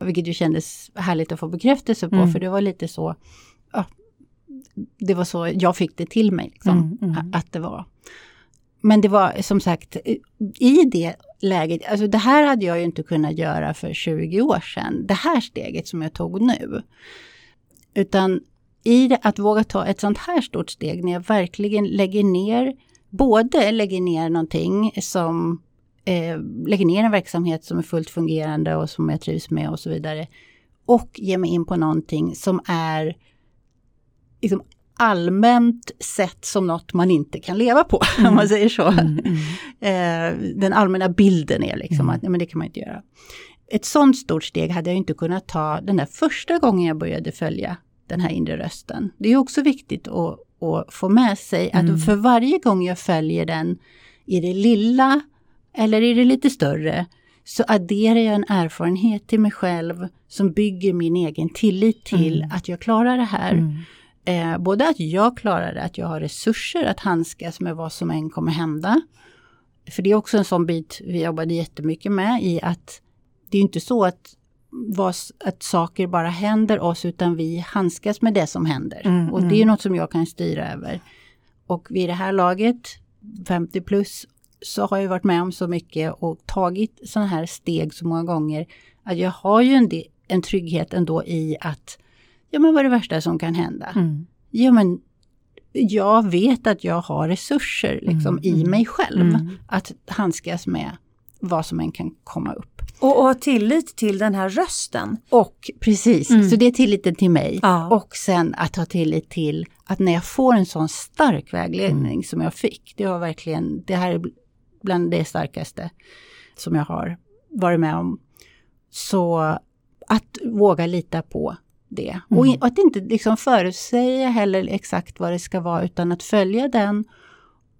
Vilket ju kändes härligt att få bekräftelse på Mm. för det var lite så, ja, det var så jag fick det till mig, liksom, Mm, mm. att det var. Men det var som sagt, i det läget, alltså det här hade jag ju inte kunnat göra för 20 år sedan, det här steget som jag tog nu. Utan i det, att våga ta ett sånt här stort steg när jag verkligen lägger ner, både lägger ner någonting som eh, lägger ner en verksamhet som är fullt fungerande och som jag trivs med och så vidare. Och ger mig in på någonting som är liksom allmänt sett som något man inte kan leva på, om man säger så. Eh, den allmänna bilden är liksom Mm. att nej, men det kan man inte göra. Ett sånt stort steg hade jag inte kunnat ta den där första gången jag började följa den här inre rösten. Det är också viktigt att, att få med sig att Mm. för varje gång jag följer den i det lilla eller i det lite större så adderar jag en erfarenhet till mig själv som bygger min egen tillit till Mm. att jag klarar det här. Mm. Eh, både att jag klarar det, att jag har resurser att handskas med vad som än kommer hända. För det är också en sån bit vi jobbade jättemycket med i att det är inte så att, vad, att saker bara händer oss utan vi handskas med det som händer. Mm, och det är mm. något som jag kan styra över. Och vid det här laget, 50 plus, så har jag varit med om så mycket och tagit sådana här steg så många gånger att jag har ju en, del, en trygghet ändå i att ja men vad är det värsta som kan hända? Mm. Ja men jag vet att jag har resurser liksom Mm, i mm, mig själv mm. att handskas med vad som än kan komma upp. Och, och ha tillit till den här rösten. Och precis, Mm. så det är tilliten till mig. Ja. Och sen att ha tillit till att när jag får en sån stark vägledning som jag fick, det var verkligen, det här är bland det starkaste som jag har varit med om. Så att våga lita på det. Och Mm. i- att inte liksom förutsäga heller exakt vad det ska vara utan att följa den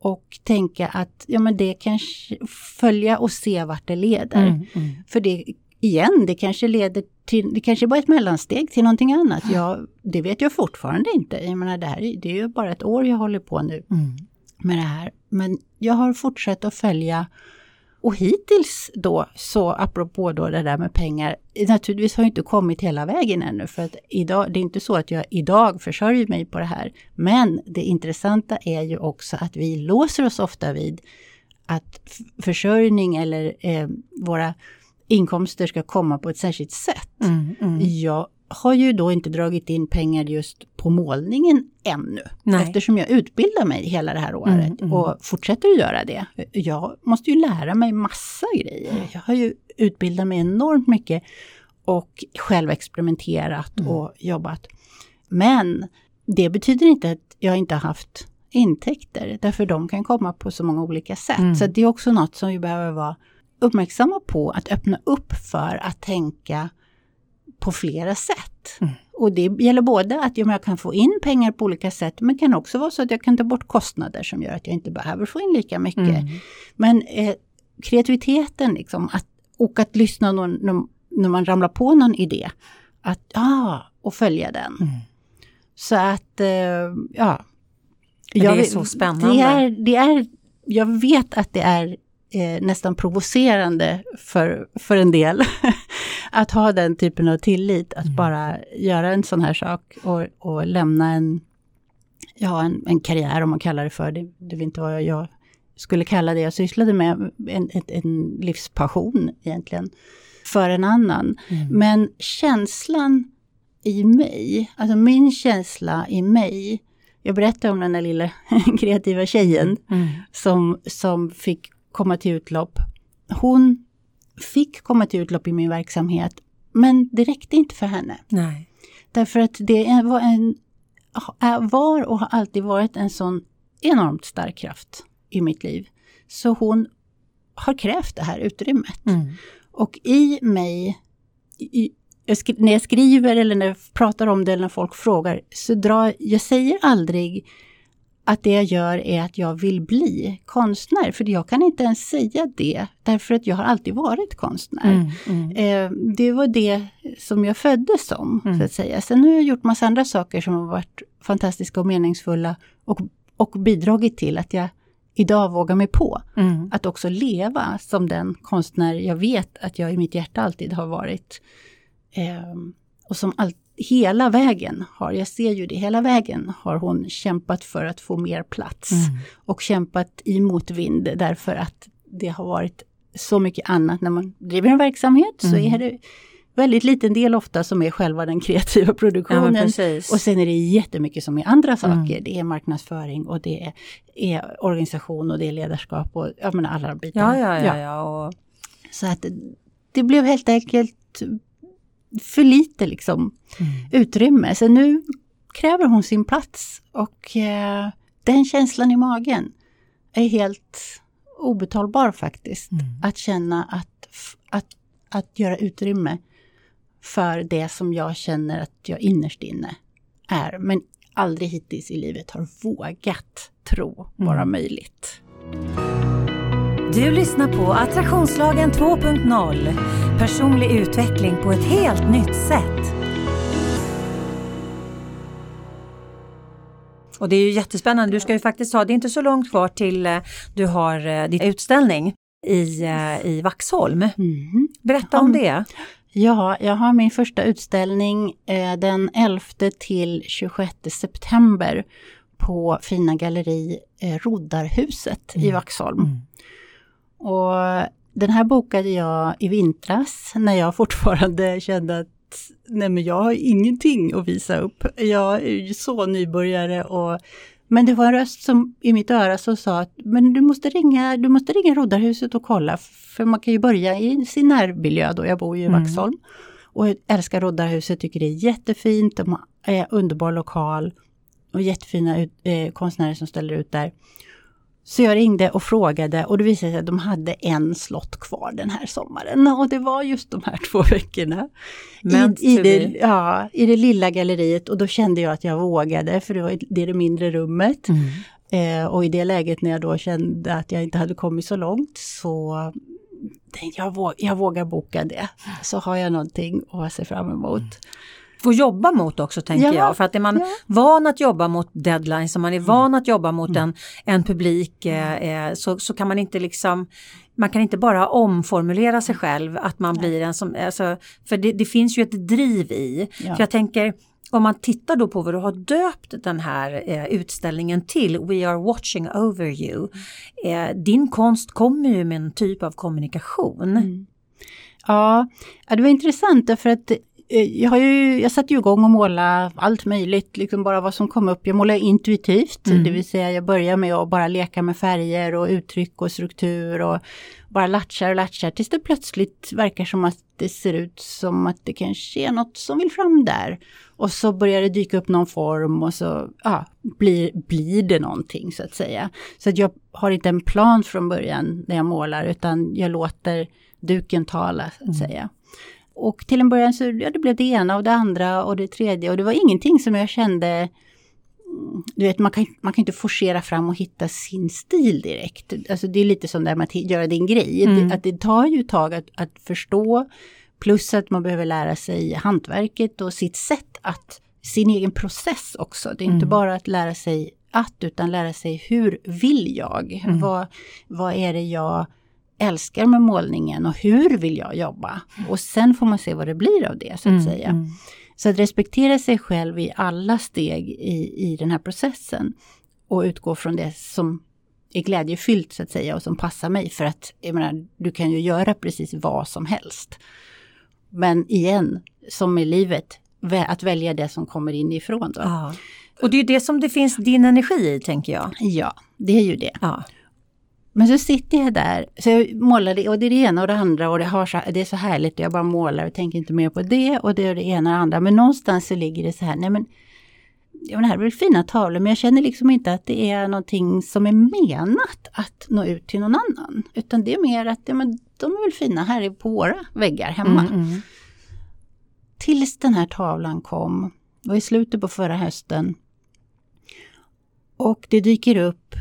och tänka att ja men det kanske, följa och se vart det leder. Mm. Mm. För det, igen, det kanske leder till, det kanske bara är ett mellansteg till någonting annat. Jag, det vet jag fortfarande inte. Jag menar, det, här, är- det är ju bara ett år jag håller på nu Mm. med det här. Men jag har fortsatt att följa och hittills då, så apropå då det där med pengar, naturligtvis har jag inte kommit hela vägen ännu för att idag, det är inte så att jag idag försörjer mig på det här. Men det intressanta är ju också att vi låser oss ofta vid att försörjning eller eh, våra inkomster ska komma på ett särskilt sätt. Mm. Mm. Jag har ju då inte dragit in pengar just på målningen ännu. Nej. Eftersom jag utbildar mig hela det här året Mm, mm. och fortsätter att göra det. Jag måste ju lära mig massa grejer. Jag har ju utbildat mig enormt mycket och själv experimenterat Mm. och jobbat. Men det betyder inte att jag inte har haft intäkter, därför de kan komma på så många olika sätt. Mm. Så det är också något som vi behöver vara uppmärksamma på, att öppna upp för att tänka på flera sätt. Mm. Och det gäller både att ja, men jag kan få in pengar på olika sätt, men kan också vara så att jag kan ta bort kostnader som gör att jag inte behöver få in lika mycket. Mm. Men eh, kreativiteten liksom, att, och att lyssna någon, när, när man ramlar på någon idé, att ja, och följa den. Mm. Så att, eh, ja. det är Jag så spännande. Det är, det är, jag vet att det är eh, nästan provocerande för, för en del att ha den typen av tillit, att Mm. bara göra en sån här sak och, och lämna en, ja, en, en karriär om man kallar det för. Det, det vet inte vad jag skulle kalla det jag sysslade med. En, en, en livspassion egentligen. För en annan. Mm. Men känslan i mig, alltså min känsla i mig. Jag berättade om den där lilla kreativa tjejen mm. som, som fick komma till utlopp. Hon fick komma till utlopp i min verksamhet, men det räckte inte för henne. Nej. Därför att det var, en, var och har alltid varit en sån enormt stark kraft i mitt liv. Så hon har krävt det här utrymmet. Mm. Och i mig, i, när jag skriver eller när jag pratar om det eller när folk frågar, så drar jag säger aldrig att det jag gör är att jag vill bli konstnär. För jag kan inte ens säga det, därför att jag har alltid varit konstnär. Mm, mm. Eh, det var det som jag föddes som, mm. så att säga. Sen har jag gjort massa andra saker som har varit fantastiska och meningsfulla och, och bidragit till att jag idag vågar mig på mm. att också leva som den konstnär jag vet att jag i mitt hjärta alltid har varit. Eh, och som all, hela vägen har, jag ser ju det, hela vägen har hon kämpat för att få mer plats. Mm. Och kämpat i motvind därför att det har varit så mycket annat. När man driver en verksamhet mm. så är det väldigt liten del ofta som är själva den kreativa produktionen. Ja, och sen är det jättemycket som är andra saker. Mm. Det är marknadsföring och det är, är, organisation och det är ledarskap och jag menar alla de bitarna. Ja, ja, ja, ja. Och... Så att det blev helt enkelt för lite liksom mm. utrymme. Så nu kräver hon sin plats och eh, den känslan i magen är helt obetalbar faktiskt. Mm. Att känna att, att, att göra utrymme för det som jag känner att jag innerst inne är, men aldrig hittills i livet har vågat tro vara mm. möjligt. Du lyssnar på Attraktionslagen 2.0. Personlig utveckling på ett helt nytt sätt. Och det är ju jättespännande. Du ska ju faktiskt ha, det är inte så långt kvar till eh, du har eh, din utställning i, eh, i Vaxholm. Mm. Berätta om det. Ja, jag har min första utställning den 11 till 26 september på fina galleri Roddarhuset mm. i Vaxholm. Mm. Och den här bokade jag i vintras när jag fortfarande kände att nej men jag har ingenting att visa upp. Jag är ju så nybörjare och men det var en röst som i mitt öra som sa att men du måste ringa, du måste ringa Roddarhuset och kolla för man kan ju börja i sin närmiljö då, jag bor ju i mm. Vaxholm. Och jag älskar Roddarhuset, tycker det är jättefint, de är underbar lokal och jättefina eh, konstnärer som ställer ut där. Så jag ringde och frågade och det visade sig att de hade en slott kvar den här sommaren. Och det var just de här två veckorna. I, i, det, ja, I det lilla galleriet och då kände jag att jag vågade för det var det, det mindre rummet. Mm. Eh, och i det läget när jag då kände att jag inte hade kommit så långt så tänkte jag, våg, jag vågar boka det. Så har jag någonting att se fram emot. Mm få jobba mot också tänker ja, jag. För att är man ja. van att jobba mot deadlines, om man är mm. van att jobba mot mm. en, en publik eh, eh, så, så kan man inte liksom man kan inte bara omformulera sig själv att man Nej. blir en som, alltså, för det, det, finns ju ett driv i. Ja. För jag tänker, om man tittar då på vad du har döpt den här eh, utställningen till, We are watching over you. Eh, din konst kommer ju med en typ av kommunikation. Mm. Ja, det var intressant därför att jag, har ju, jag satte ju igång och måla allt möjligt, liksom bara vad som kom upp. Jag målar intuitivt, mm. det vill säga jag börjar med att bara leka med färger och uttryck och struktur och bara latchar och latchar tills det plötsligt verkar som att det ser ut som att det kanske är något som vill fram där. Och så börjar det dyka upp någon form och så ja, blir, blir det någonting så att säga. Så att jag har inte en plan från början när jag målar utan jag låter duken tala så att mm. säga. Och till en början så ja, det blev det ena och det andra och det tredje och det var ingenting som jag kände mm, du vet, man kan, man kan inte forcera fram och hitta sin stil direkt. Alltså det är lite som det här med att göra din grej. Mm. Det, att det tar ju ett tag att, att förstå. Plus att man behöver lära sig hantverket och sitt sätt att, sin egen process också. Det är mm. inte bara att lära sig att, utan lära sig hur vill jag? Mm. Vad, vad är det jag älskar med målningen och hur vill jag jobba? Och sen får man se vad det blir av det så att mm, säga. Mm. Så att respektera sig själv i alla steg i, i den här processen och utgå från det som är glädjefyllt så att säga och som passar mig. För att jag menar, du kan ju göra precis vad som helst. Men igen, som i livet, att välja det som kommer inifrån. Då. Ja. Och det är det som det finns din energi i tänker jag. Ja, det är ju det. Ja. Men så sitter jag där, så jag målar och det är det ena och det andra och det, har så, det är så härligt och jag bara målar och tänker inte mer på det och det är det ena och det andra. Men någonstans så ligger det så här, nej men ja, men det här är väl fina tavlor men jag känner liksom inte att det är någonting som är menat att nå ut till någon annan. Utan det är mer att ja, men de är väl fina här på våra väggar hemma. Mm, mm. Tills den här tavlan kom, var i slutet på förra hösten. Och det dyker upp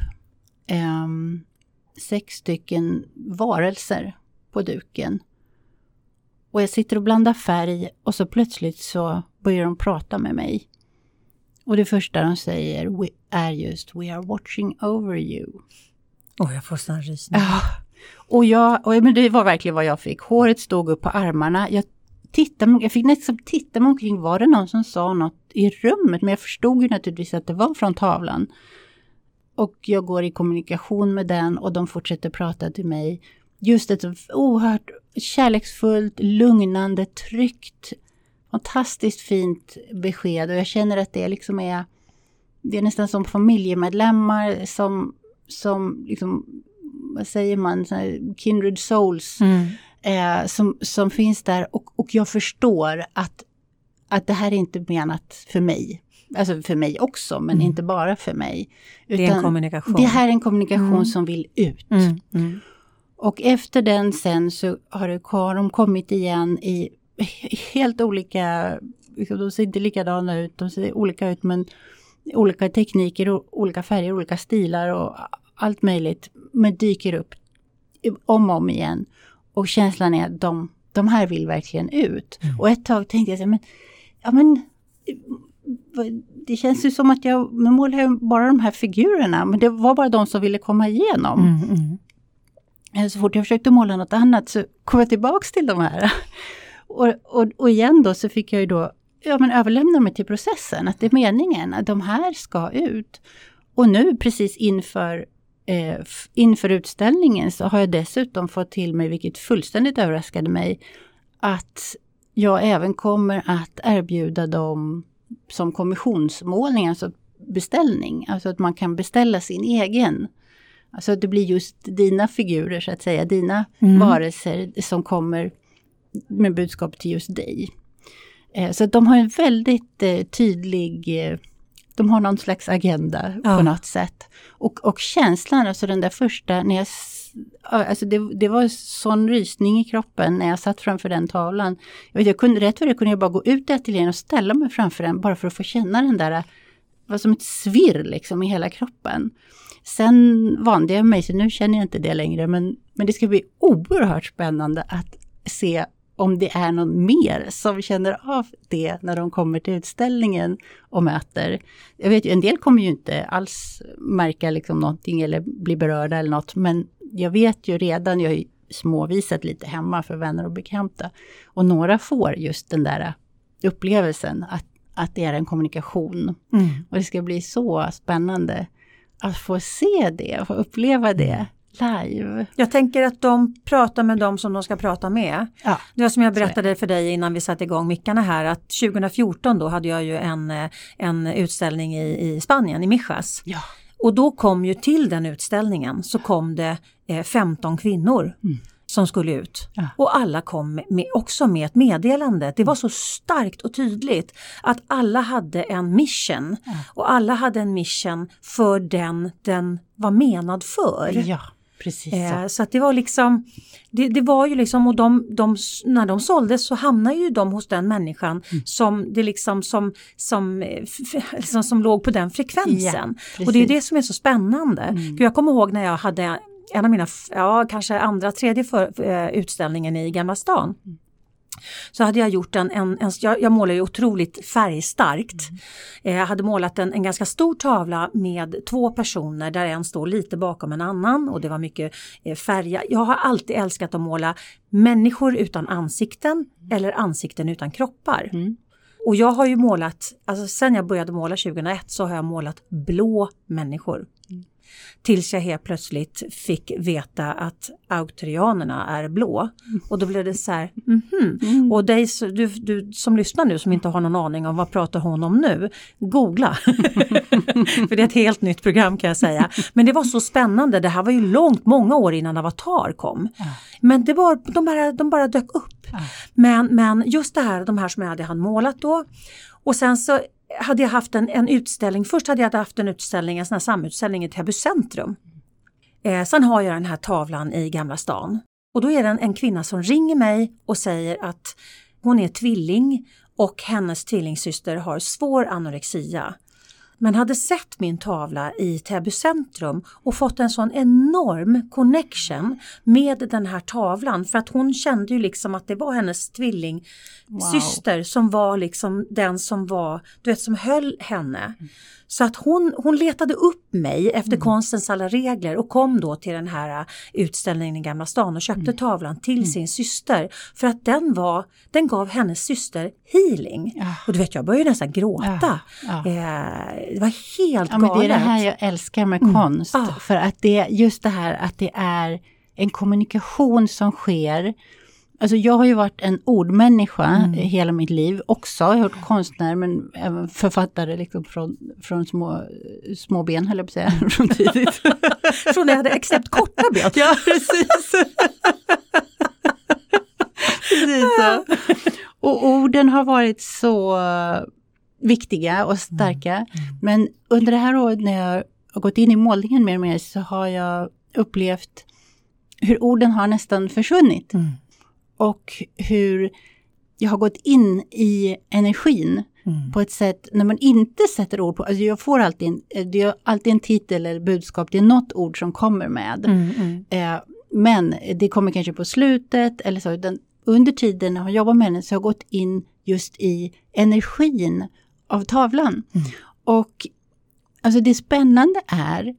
um, sex stycken varelser på duken. Och jag sitter och blandar färg och så plötsligt så börjar de prata med mig. Och det första de säger är just We are watching over you. Åh, oh, jag får sån rysning. Ja. Och, jag, och men det var verkligen vad jag fick. Håret stod upp på armarna. Jag, tittade, jag fick nästan titta mig omkring. Var det någon som sa något i rummet? Men jag förstod ju naturligtvis att det var från tavlan. Och jag går i kommunikation med den och de fortsätter prata till mig. Just ett oerhört kärleksfullt, lugnande, tryggt, fantastiskt fint besked och jag känner att det liksom är det är nästan som familjemedlemmar som, som liksom, vad säger man, kindred souls mm. eh, som, som finns där och, och jag förstår att, att det här är inte menat för mig. Alltså för mig också, men mm. inte bara för mig. Utan det är en kommunikation. Det här är en kommunikation mm. som vill ut. Mm. mm. Och efter den sen så har, det, har de kommit igen i helt olika, liksom, de ser inte likadana ut, de ser olika ut men olika tekniker, olika färger, olika stilar och allt möjligt. Men dyker upp om och om igen. Och känslan är att de, de här vill verkligen ut. Mm. Och ett tag tänkte jag, men, ja men det känns ju som att jag målar bara de här figurerna, men det var bara de som ville komma igenom. Mm, mm. Så fort jag försökte måla något annat så kom jag tillbaks till de här. Och, och, och igen då så fick jag ju då ja, men överlämna mig till processen, att det är meningen att de här ska ut. Och nu precis inför, eh, inför utställningen så har jag dessutom fått till mig, vilket fullständigt överraskade mig, att jag även kommer att erbjuda dem som kommissionsmålning, alltså beställning. Alltså att man kan beställa sin egen. Alltså att det blir just dina figurer så att säga, dina mm. varelser som kommer med budskap till just dig. Eh, så de har en väldigt eh, tydlig, eh, de har någon slags agenda ja. på något sätt. Och, och känslan, alltså den där första, när jag, alltså det, det var sån rysning i kroppen när jag satt framför den tavlan. Jag, vet, jag kunde, rätt vad det kunde jag bara gå ut i ateljén och ställa mig framför den bara för att få känna den där, det var som ett svirr liksom i hela kroppen. Sen vande jag mig, så nu känner jag inte det längre, men, men det ska bli oerhört spännande att se om det är någon mer som känner av det när de kommer till utställningen och möter. Jag vet ju, en del kommer ju inte alls märka liksom någonting eller bli berörda eller något, men jag vet ju redan, jag har ju småvisat lite hemma för vänner och bekanta, och några får just den där upplevelsen att, att det är en kommunikation. Mm. Och det ska bli så spännande att få se det, få uppleva det live. Jag tänker att de pratar med dem som de ska prata med. Ja, det var som jag berättade för dig innan vi satte igång mickarna här att 2014 då hade jag ju en, eh, en utställning i, i Spanien, i Mijas. Ja. Och då kom ju till den utställningen så kom det eh, 15 kvinnor. Mm som skulle ut. Ja. Och alla kom med, också med ett meddelande. Det var så starkt och tydligt att alla hade en mission. Ja. Och alla hade en mission för den den var menad för. Ja. Precis så. Eh, så att det var liksom, det, det, var ju liksom, och de, de, när de såldes så hamnade ju de hos den människan mm. som det liksom som, som, liksom, som låg på den frekvensen. Ja, och det är det som är så spännande. Mm. För jag kommer ihåg när jag hade en av mina, ja kanske andra, tredje för, uh, utställningen i Gamla stan. Mm så hade jag gjort en, en, en jag, jag målar ju otroligt färgstarkt. Mm. Eh, jag hade målat en, en ganska stor tavla med två personer där en står lite bakom en annan och det var mycket eh, färger. Jag har alltid älskat att måla människor utan ansikten eller ansikten utan kroppar. Mm. Och jag har ju målat, alltså sen jag började måla 2001 så har jag målat blå människor. Tills jag helt plötsligt fick veta att auktorianerna är blå. Och då blev det så här, mhm. Mm. Och dig, du, du som lyssnar nu som inte har någon aning om vad pratar hon om nu, googla. För det är ett helt nytt program kan jag säga. Men det var så spännande, det här var ju långt, många år innan Avatar kom. Ja. Men det var, de, bara, de bara dök upp. Ja. Men, men just det här, de här som jag hade målat då. Och sen så hade jag haft en, en utställning, först hade jag haft en utställning, en sån här samutställning i Täby centrum. Eh, sen har jag den här tavlan i Gamla stan. Och då är det en, en kvinna som ringer mig och säger att hon är tvilling och hennes tvillingsyster har svår anorexia men hade sett min tavla i Täby centrum och fått en sån enorm connection med den här tavlan för att hon kände ju liksom att det var hennes tvillingsyster wow. som var liksom den som var, du vet som höll henne. Så att hon, hon letade upp mig efter mm. konstens alla regler och kom då till den här äh, utställningen i Gamla stan och köpte mm. tavlan till mm. sin syster. För att den, var, den gav hennes syster healing. Ja. Och du vet jag började nästan gråta. Ja. Ja. Eh, det var helt ja, galet. Men det är det här jag älskar med mm. konst. För att det just det här att det är en kommunikation som sker Alltså jag har ju varit en ordmänniska mm. hela mitt liv också. Jag har varit konstnär men även författare liksom från, från små, små ben höll jag på att säga. Från tidigt. från när jag hade exakt korta ben. ja, precis. precis så. Och orden har varit så viktiga och starka. Mm. Mm. Men under det här året när jag har gått in i målningen mer och mer så har jag upplevt hur orden har nästan försvunnit. Och hur jag har gått in i energin mm. på ett sätt när man inte sätter ord på, alltså jag får alltid en, det är alltid en titel eller budskap, det är något ord som kommer med. Mm, mm. Eh, men det kommer kanske på slutet eller så, utan under tiden när jag jobbar med den så har jag gått in just i energin av tavlan. Mm. Och alltså det spännande är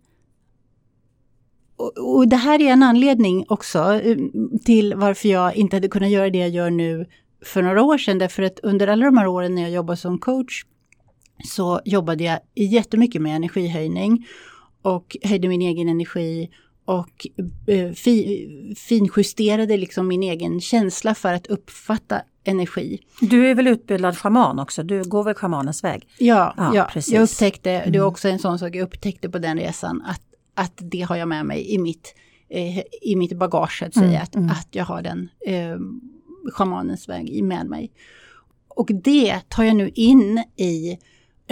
och, det här är en anledning också eh, till varför jag inte hade kunnat göra det jag gör nu för några år sedan. Därför att under alla de här åren när jag jobbade som coach så jobbade jag jättemycket med energihöjning och höjde min egen energi och eh, fi, finjusterade liksom min egen känsla för att uppfatta energi. Du är väl utbildad schaman också? Du går väl schamanens väg? Ja, ja, ja precis. jag upptäckte, det var mm. också en sån sak jag upptäckte på den resan, att att det har jag med mig i mitt, eh, i mitt bagage, att säga, mm, att, mm. att jag har den eh, schamanens väg med mig. Och det tar jag nu in i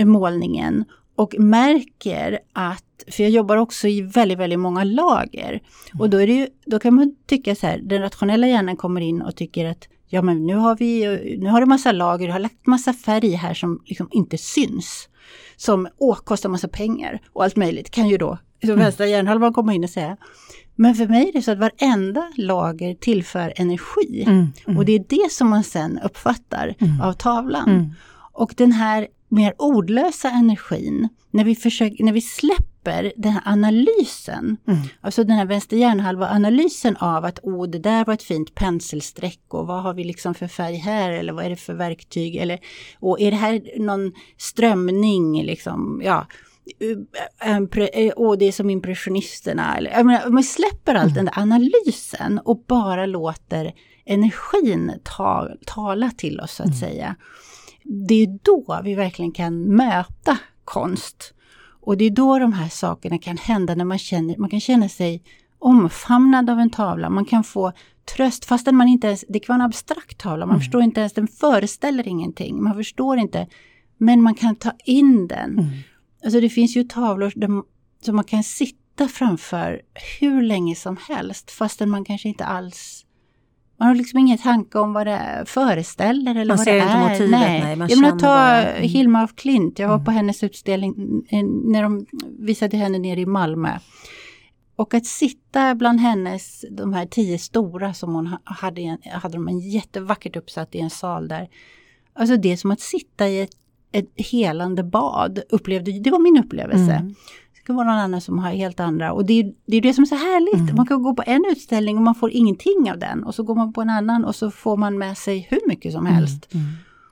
målningen och märker att, för jag jobbar också i väldigt, väldigt många lager. Mm. Och då, är det ju, då kan man tycka så här, den rationella hjärnan kommer in och tycker att ja men nu har vi, nu har du massa lager, du har lagt massa färg här som liksom inte syns. Som åh, kostar massa pengar och allt möjligt kan ju då så mm. vänstra hjärnhalvan komma in och säga. Men för mig är det så att varenda lager tillför energi. Mm, mm. Och det är det som man sen uppfattar mm. av tavlan. Mm. Och den här mer ordlösa energin, när vi, försöker, när vi släpper den här analysen, mm. alltså den här vänster hjärnhalva analysen av att oh, det där var ett fint penselsträck och vad har vi liksom för färg här eller vad är det för verktyg eller och är det här någon strömning liksom, ja och det är som impressionisterna. Eller, menar, man släpper allt mm. den där analysen och bara låter energin ta, tala till oss så att mm. säga. Det är då vi verkligen kan möta konst. Och det är då de här sakerna kan hända när man känner, man kan känna sig omfamnad av en tavla. Man kan få tröst fastän man inte ens, det kan vara en abstrakt tavla, man mm. förstår inte ens, den föreställer ingenting, man förstår inte. Men man kan ta in den. Mm. Alltså det finns ju tavlor där, som man kan sitta framför hur länge som helst fastän man kanske inte alls man har liksom ingen tanke om vad det föreställer eller man vad det är. Man ser inte motivet, nej. nej man jag menar, ta mm. Hilma af Klint, jag var mm. på hennes utställning när de visade henne nere i Malmö. Och att sitta bland hennes, de här tio stora som hon hade, hade de en jättevackert uppsatt i en sal där. Alltså det är som att sitta i ett ett helande bad, upplevde, det var min upplevelse. Mm. Det kan vara någon annan som har helt andra och det är det, är det som är så härligt. Mm. Man kan gå på en utställning och man får ingenting av den och så går man på en annan och så får man med sig hur mycket som mm. helst. Mm.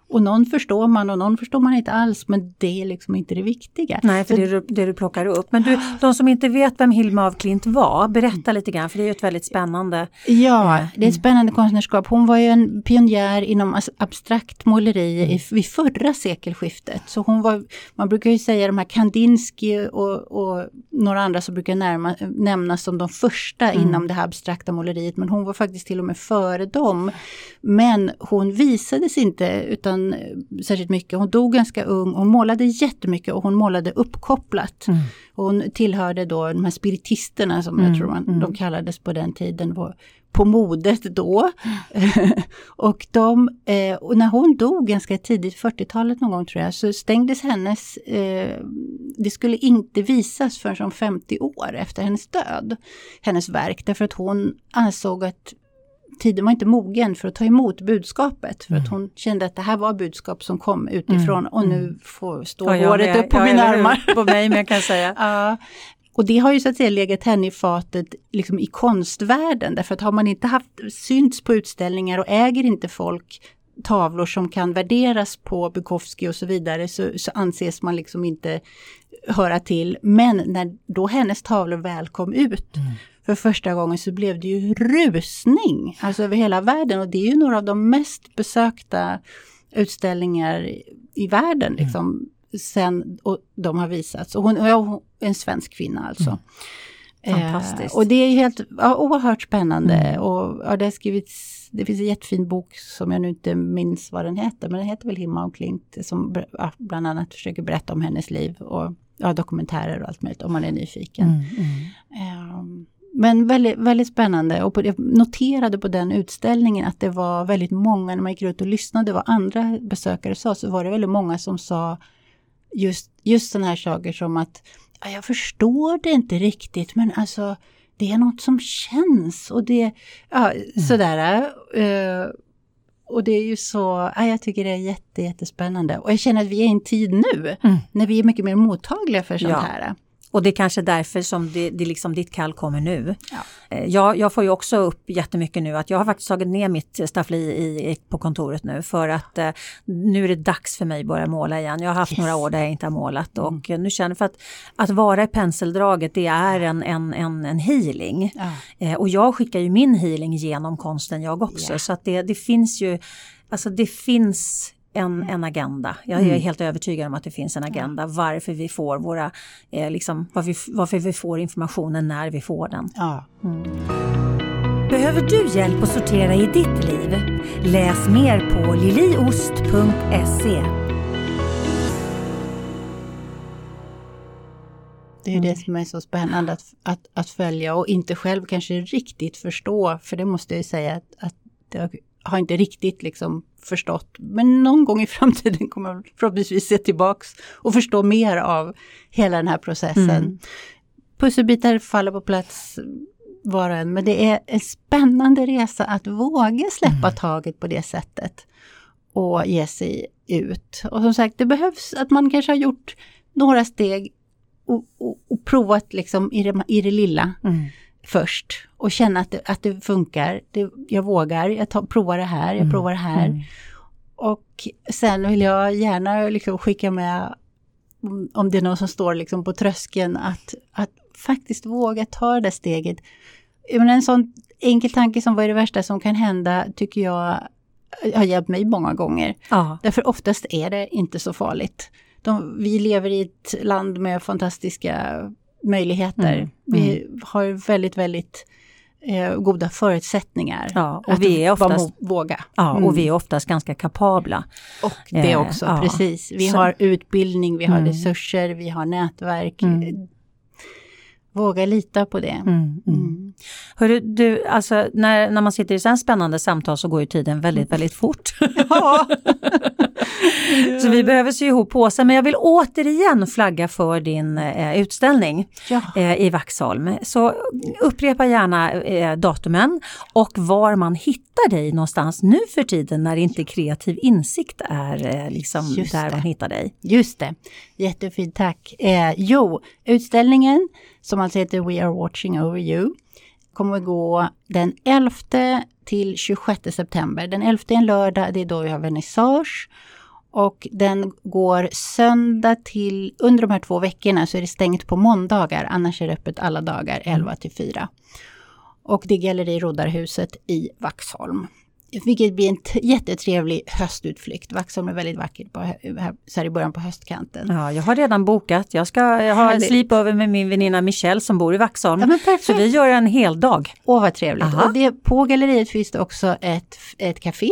Och någon förstår man och någon förstår man inte alls, men det är liksom inte det viktiga. Nej, för det är det du plockar upp. Men du, de som inte vet vem Hilma af Klint var, berätta lite grann, för det är ju ett väldigt spännande... Ja, det är ett spännande konstnärskap. Hon var ju en pionjär inom abstrakt måleri i, vid förra sekelskiftet. Så hon var, man brukar ju säga de här Kandinsky och, och några andra som brukar närma, nämnas som de första mm. inom det här abstrakta måleriet, men hon var faktiskt till och med före dem. Men hon visades inte utan eh, särskilt mycket. Hon dog ganska ung, hon målade jättemycket och hon målade uppkopplat. Mm. Hon tillhörde då de här spiritisterna som mm, jag tror man, mm. de kallades på den tiden. På, på modet då. och, de, eh, och när hon dog ganska tidigt, 40-talet någon gång tror jag, så stängdes hennes, eh, det skulle inte visas förrän om 50 år efter hennes död, hennes verk, därför att hon ansåg att tiden var inte mogen för att ta emot budskapet. För mm. att hon kände att det här var budskap som kom utifrån mm. och nu mm. får stå ja, håret upp på mina armar. På mig med kan jag säga. ja. Och det har ju så att säga legat henne i fatet liksom i konstvärlden. Därför att har man inte haft synts på utställningar och äger inte folk tavlor som kan värderas på Bukowski och så vidare så, så anses man liksom inte höra till. Men när då hennes tavlor väl kom ut mm för första gången så blev det ju rusning, alltså över hela världen och det är ju några av de mest besökta utställningar i världen mm. liksom, sen och de har visats. Och hon, är en svensk kvinna alltså. Mm. Fantastiskt. Eh, och det är helt ja, oerhört spännande. Mm. Och, ja, det, har skrivits, det finns en jättefin bok som jag nu inte minns vad den heter, men den heter väl Himma och Klint, som ja, bland annat försöker berätta om hennes liv och ja, dokumentärer och allt möjligt om man är nyfiken. Mm, um, men väldigt, väldigt spännande och på, jag noterade på den utställningen att det var väldigt många, när man gick ut och lyssnade vad andra besökare sa, så var det väldigt många som sa just, just sådana här saker som att jag förstår det inte riktigt men alltså det är något som känns och det, ja mm. sådär. Uh, och det är ju så, ja, jag tycker det är jätte, jättespännande. Och jag känner att vi är i en tid nu mm. när vi är mycket mer mottagliga för sånt ja. här. Och det är kanske därför som det, det liksom ditt kall kommer nu. Ja. Eh, jag, jag får ju också upp jättemycket nu att jag har faktiskt tagit ner mitt staffli i, på kontoret nu för att eh, nu är det dags för mig att börja måla igen. Jag har haft yes. några år där jag inte har målat mm. och nu känner jag för att, att vara i penseldraget det är en, en, en, en healing. Ja. Eh, och jag skickar ju min healing genom konsten jag också yeah. så att det, det finns ju Alltså det finns en, en agenda. Jag är mm. helt övertygad om att det finns en agenda varför vi får våra, eh, liksom, varför, varför vi får informationen när vi får den. Ja. Mm. Behöver du hjälp att sortera i ditt liv? Läs mer på liliost.se. Det är mm. det som är så spännande att, att, att följa och inte själv kanske riktigt förstå, för det måste jag säga att, att det har inte riktigt liksom förstått. Men någon gång i framtiden kommer jag förhoppningsvis se tillbaks och förstå mer av hela den här processen. Mm. Pusselbitar faller på plats var och en, men det är en spännande resa att våga släppa mm. taget på det sättet och ge sig ut. Och som sagt, det behövs att man kanske har gjort några steg och, och, och provat liksom i det, i det lilla. Mm först och känna att det, att det funkar. Det, jag vågar, jag tar, provar det här, jag mm. provar det här. Mm. Och sen vill jag gärna liksom skicka med, om det är någon som står liksom på tröskeln, att, att faktiskt våga ta det steget. Men en sån enkel tanke som vad är det värsta som kan hända, tycker jag har hjälpt mig många gånger. Ja. Därför oftast är det inte så farligt. De, vi lever i ett land med fantastiska möjligheter. Mm. Vi mm. har väldigt, väldigt eh, goda förutsättningar. Ja, och att vi är oftast, våga. Ja, och mm. vi är oftast ganska kapabla. Och det eh, också, ja. precis. Vi Så. har utbildning, vi har mm. resurser, vi har nätverk. Mm. Våga lita på det. Hörru, du, alltså när, när man sitter i så här spännande samtal så går ju tiden väldigt, väldigt fort. Ja. så vi behöver sy ihop påsen. Men jag vill återigen flagga för din eh, utställning ja. eh, i Vaxholm. Så upprepa gärna eh, datumen och var man hittar dig någonstans nu för tiden när inte kreativ insikt är eh, liksom där man hittar dig. Just det, jättefint tack. Eh, jo, utställningen som alltså heter We are watching over you kommer gå den 11 till 26 september. Den 11 är en lördag, det är då vi har vernissage. Och den går söndag till, under de här två veckorna så är det stängt på måndagar, annars är det öppet alla dagar 11 till 4. Och det är Galleri Roddarhuset i Vaxholm. Vilket blir en jättetrevlig höstutflykt. Vaxholm är väldigt vackert på, så här i början på höstkanten. Ja, jag har redan bokat. Jag ska jag har en sleepover med min väninna Michelle som bor i Vaxholm. Ja, så vi gör en hel dag. Åh vad trevligt. Och det, på galleriet finns det också ett, ett café.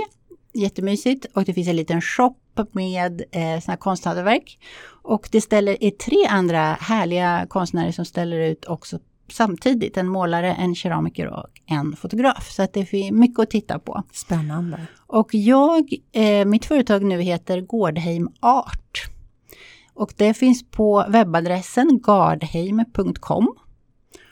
Jättemysigt. Och det finns en liten shop med eh, såna konsthantverk. Och det ställer, är tre andra härliga konstnärer som ställer ut också samtidigt. En målare, en keramiker och en fotograf. Så att det finns mycket att titta på. Spännande. Och jag, eh, mitt företag nu heter Gårdheim Art. Och det finns på webbadressen gardheim.com.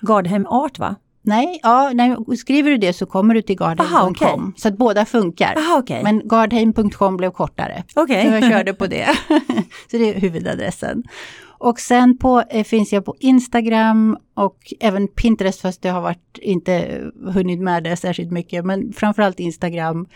Gardheim Art va? Nej, ja, nej, skriver du det så kommer du till gardheim.com. Okay. Så att båda funkar. Aha, okay. Men gardheim.com blev kortare. Okay. Så jag körde på det. så det är huvudadressen. Och sen på, eh, finns jag på Instagram och även Pinterest fast jag har varit, inte hunnit med det särskilt mycket. Men framförallt Instagram,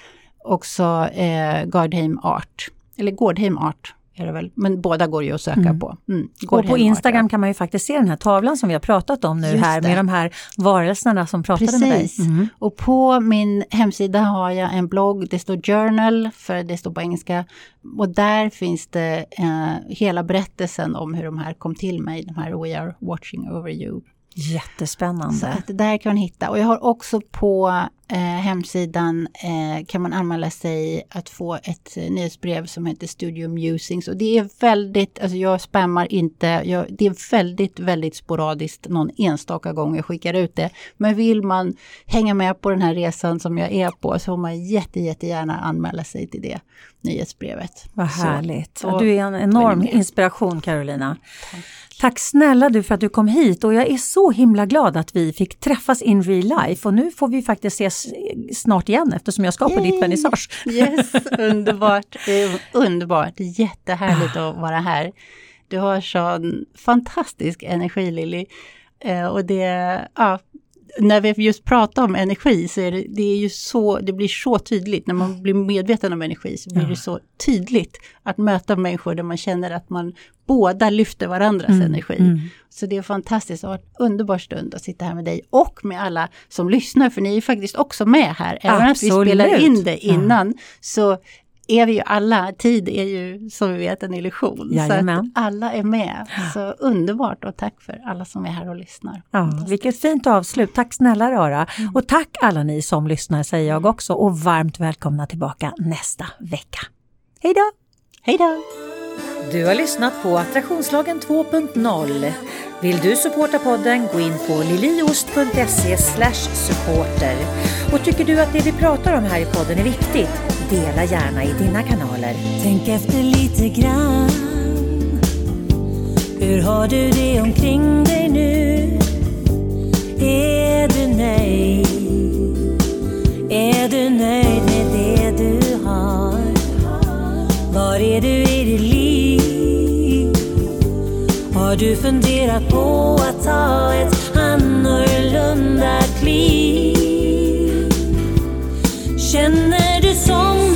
också eh, Gardheim Art. Eller Gårdheim Art är det väl. Men båda går ju att söka mm. på. Mm. Och på Instagram art, ja. kan man ju faktiskt se den här tavlan som vi har pratat om nu Just här det. med de här varelserna som pratade Precis. med dig. Mm. Och på min hemsida har jag en blogg, det står journal, för det står på engelska. Och där finns det eh, hela berättelsen om hur de här kom till mig, de här We are watching over you. Jättespännande. Så att där kan man hitta. Och jag har också på eh, hemsidan eh, kan man anmäla sig att få ett eh, nyhetsbrev som heter Studio Musings. Och det är väldigt, alltså jag spammar inte, jag, det är väldigt, väldigt sporadiskt någon enstaka gång jag skickar ut det. Men vill man hänga med på den här resan som jag är på så får man jätte, jättegärna anmäla sig till det nyhetsbrevet. Vad härligt. Så, du är en enorm inspiration Carolina. Tack. Tack snälla du för att du kom hit och jag är så himla glad att vi fick träffas in real life och nu får vi faktiskt ses snart igen eftersom jag ska Yay! på ditt vernissage. Yes, underbart, underbart, jättehärligt att vara här. Du har sån fantastisk energi Lilly. Eh, och det, ja, när vi just pratar om energi så är det, det, är ju så, det blir så tydligt, när man blir medveten om energi så blir ja. det så tydligt att möta människor där man känner att man båda lyfter varandras mm, energi. Mm. Så det är fantastiskt, det har varit en underbar stund att sitta här med dig och med alla som lyssnar, för ni är faktiskt också med här. Även att vi spelar in det innan ja. så är vi ju alla, tid är ju som vi vet en illusion. Jajamän. Så att alla är med. Så underbart och tack för alla som är här och lyssnar. Ja, vilket fint avslut. Tack snälla Rara. Mm. Och tack alla ni som lyssnar säger jag också och varmt välkomna tillbaka nästa vecka. Hej då! Hej då! Du har lyssnat på Attraktionslagen 2.0. Vill du supporta podden, gå in på liliost.se supporter. Och tycker du att det vi pratar om här i podden är viktigt, dela gärna i dina kanaler. Tänk efter lite grann. Hur har du det omkring dig nu? Är du nöjd? Är du nöjd med det du har? Var är du i ditt liv? Har du funderat på att ta ett annorlunda kliv? Känner du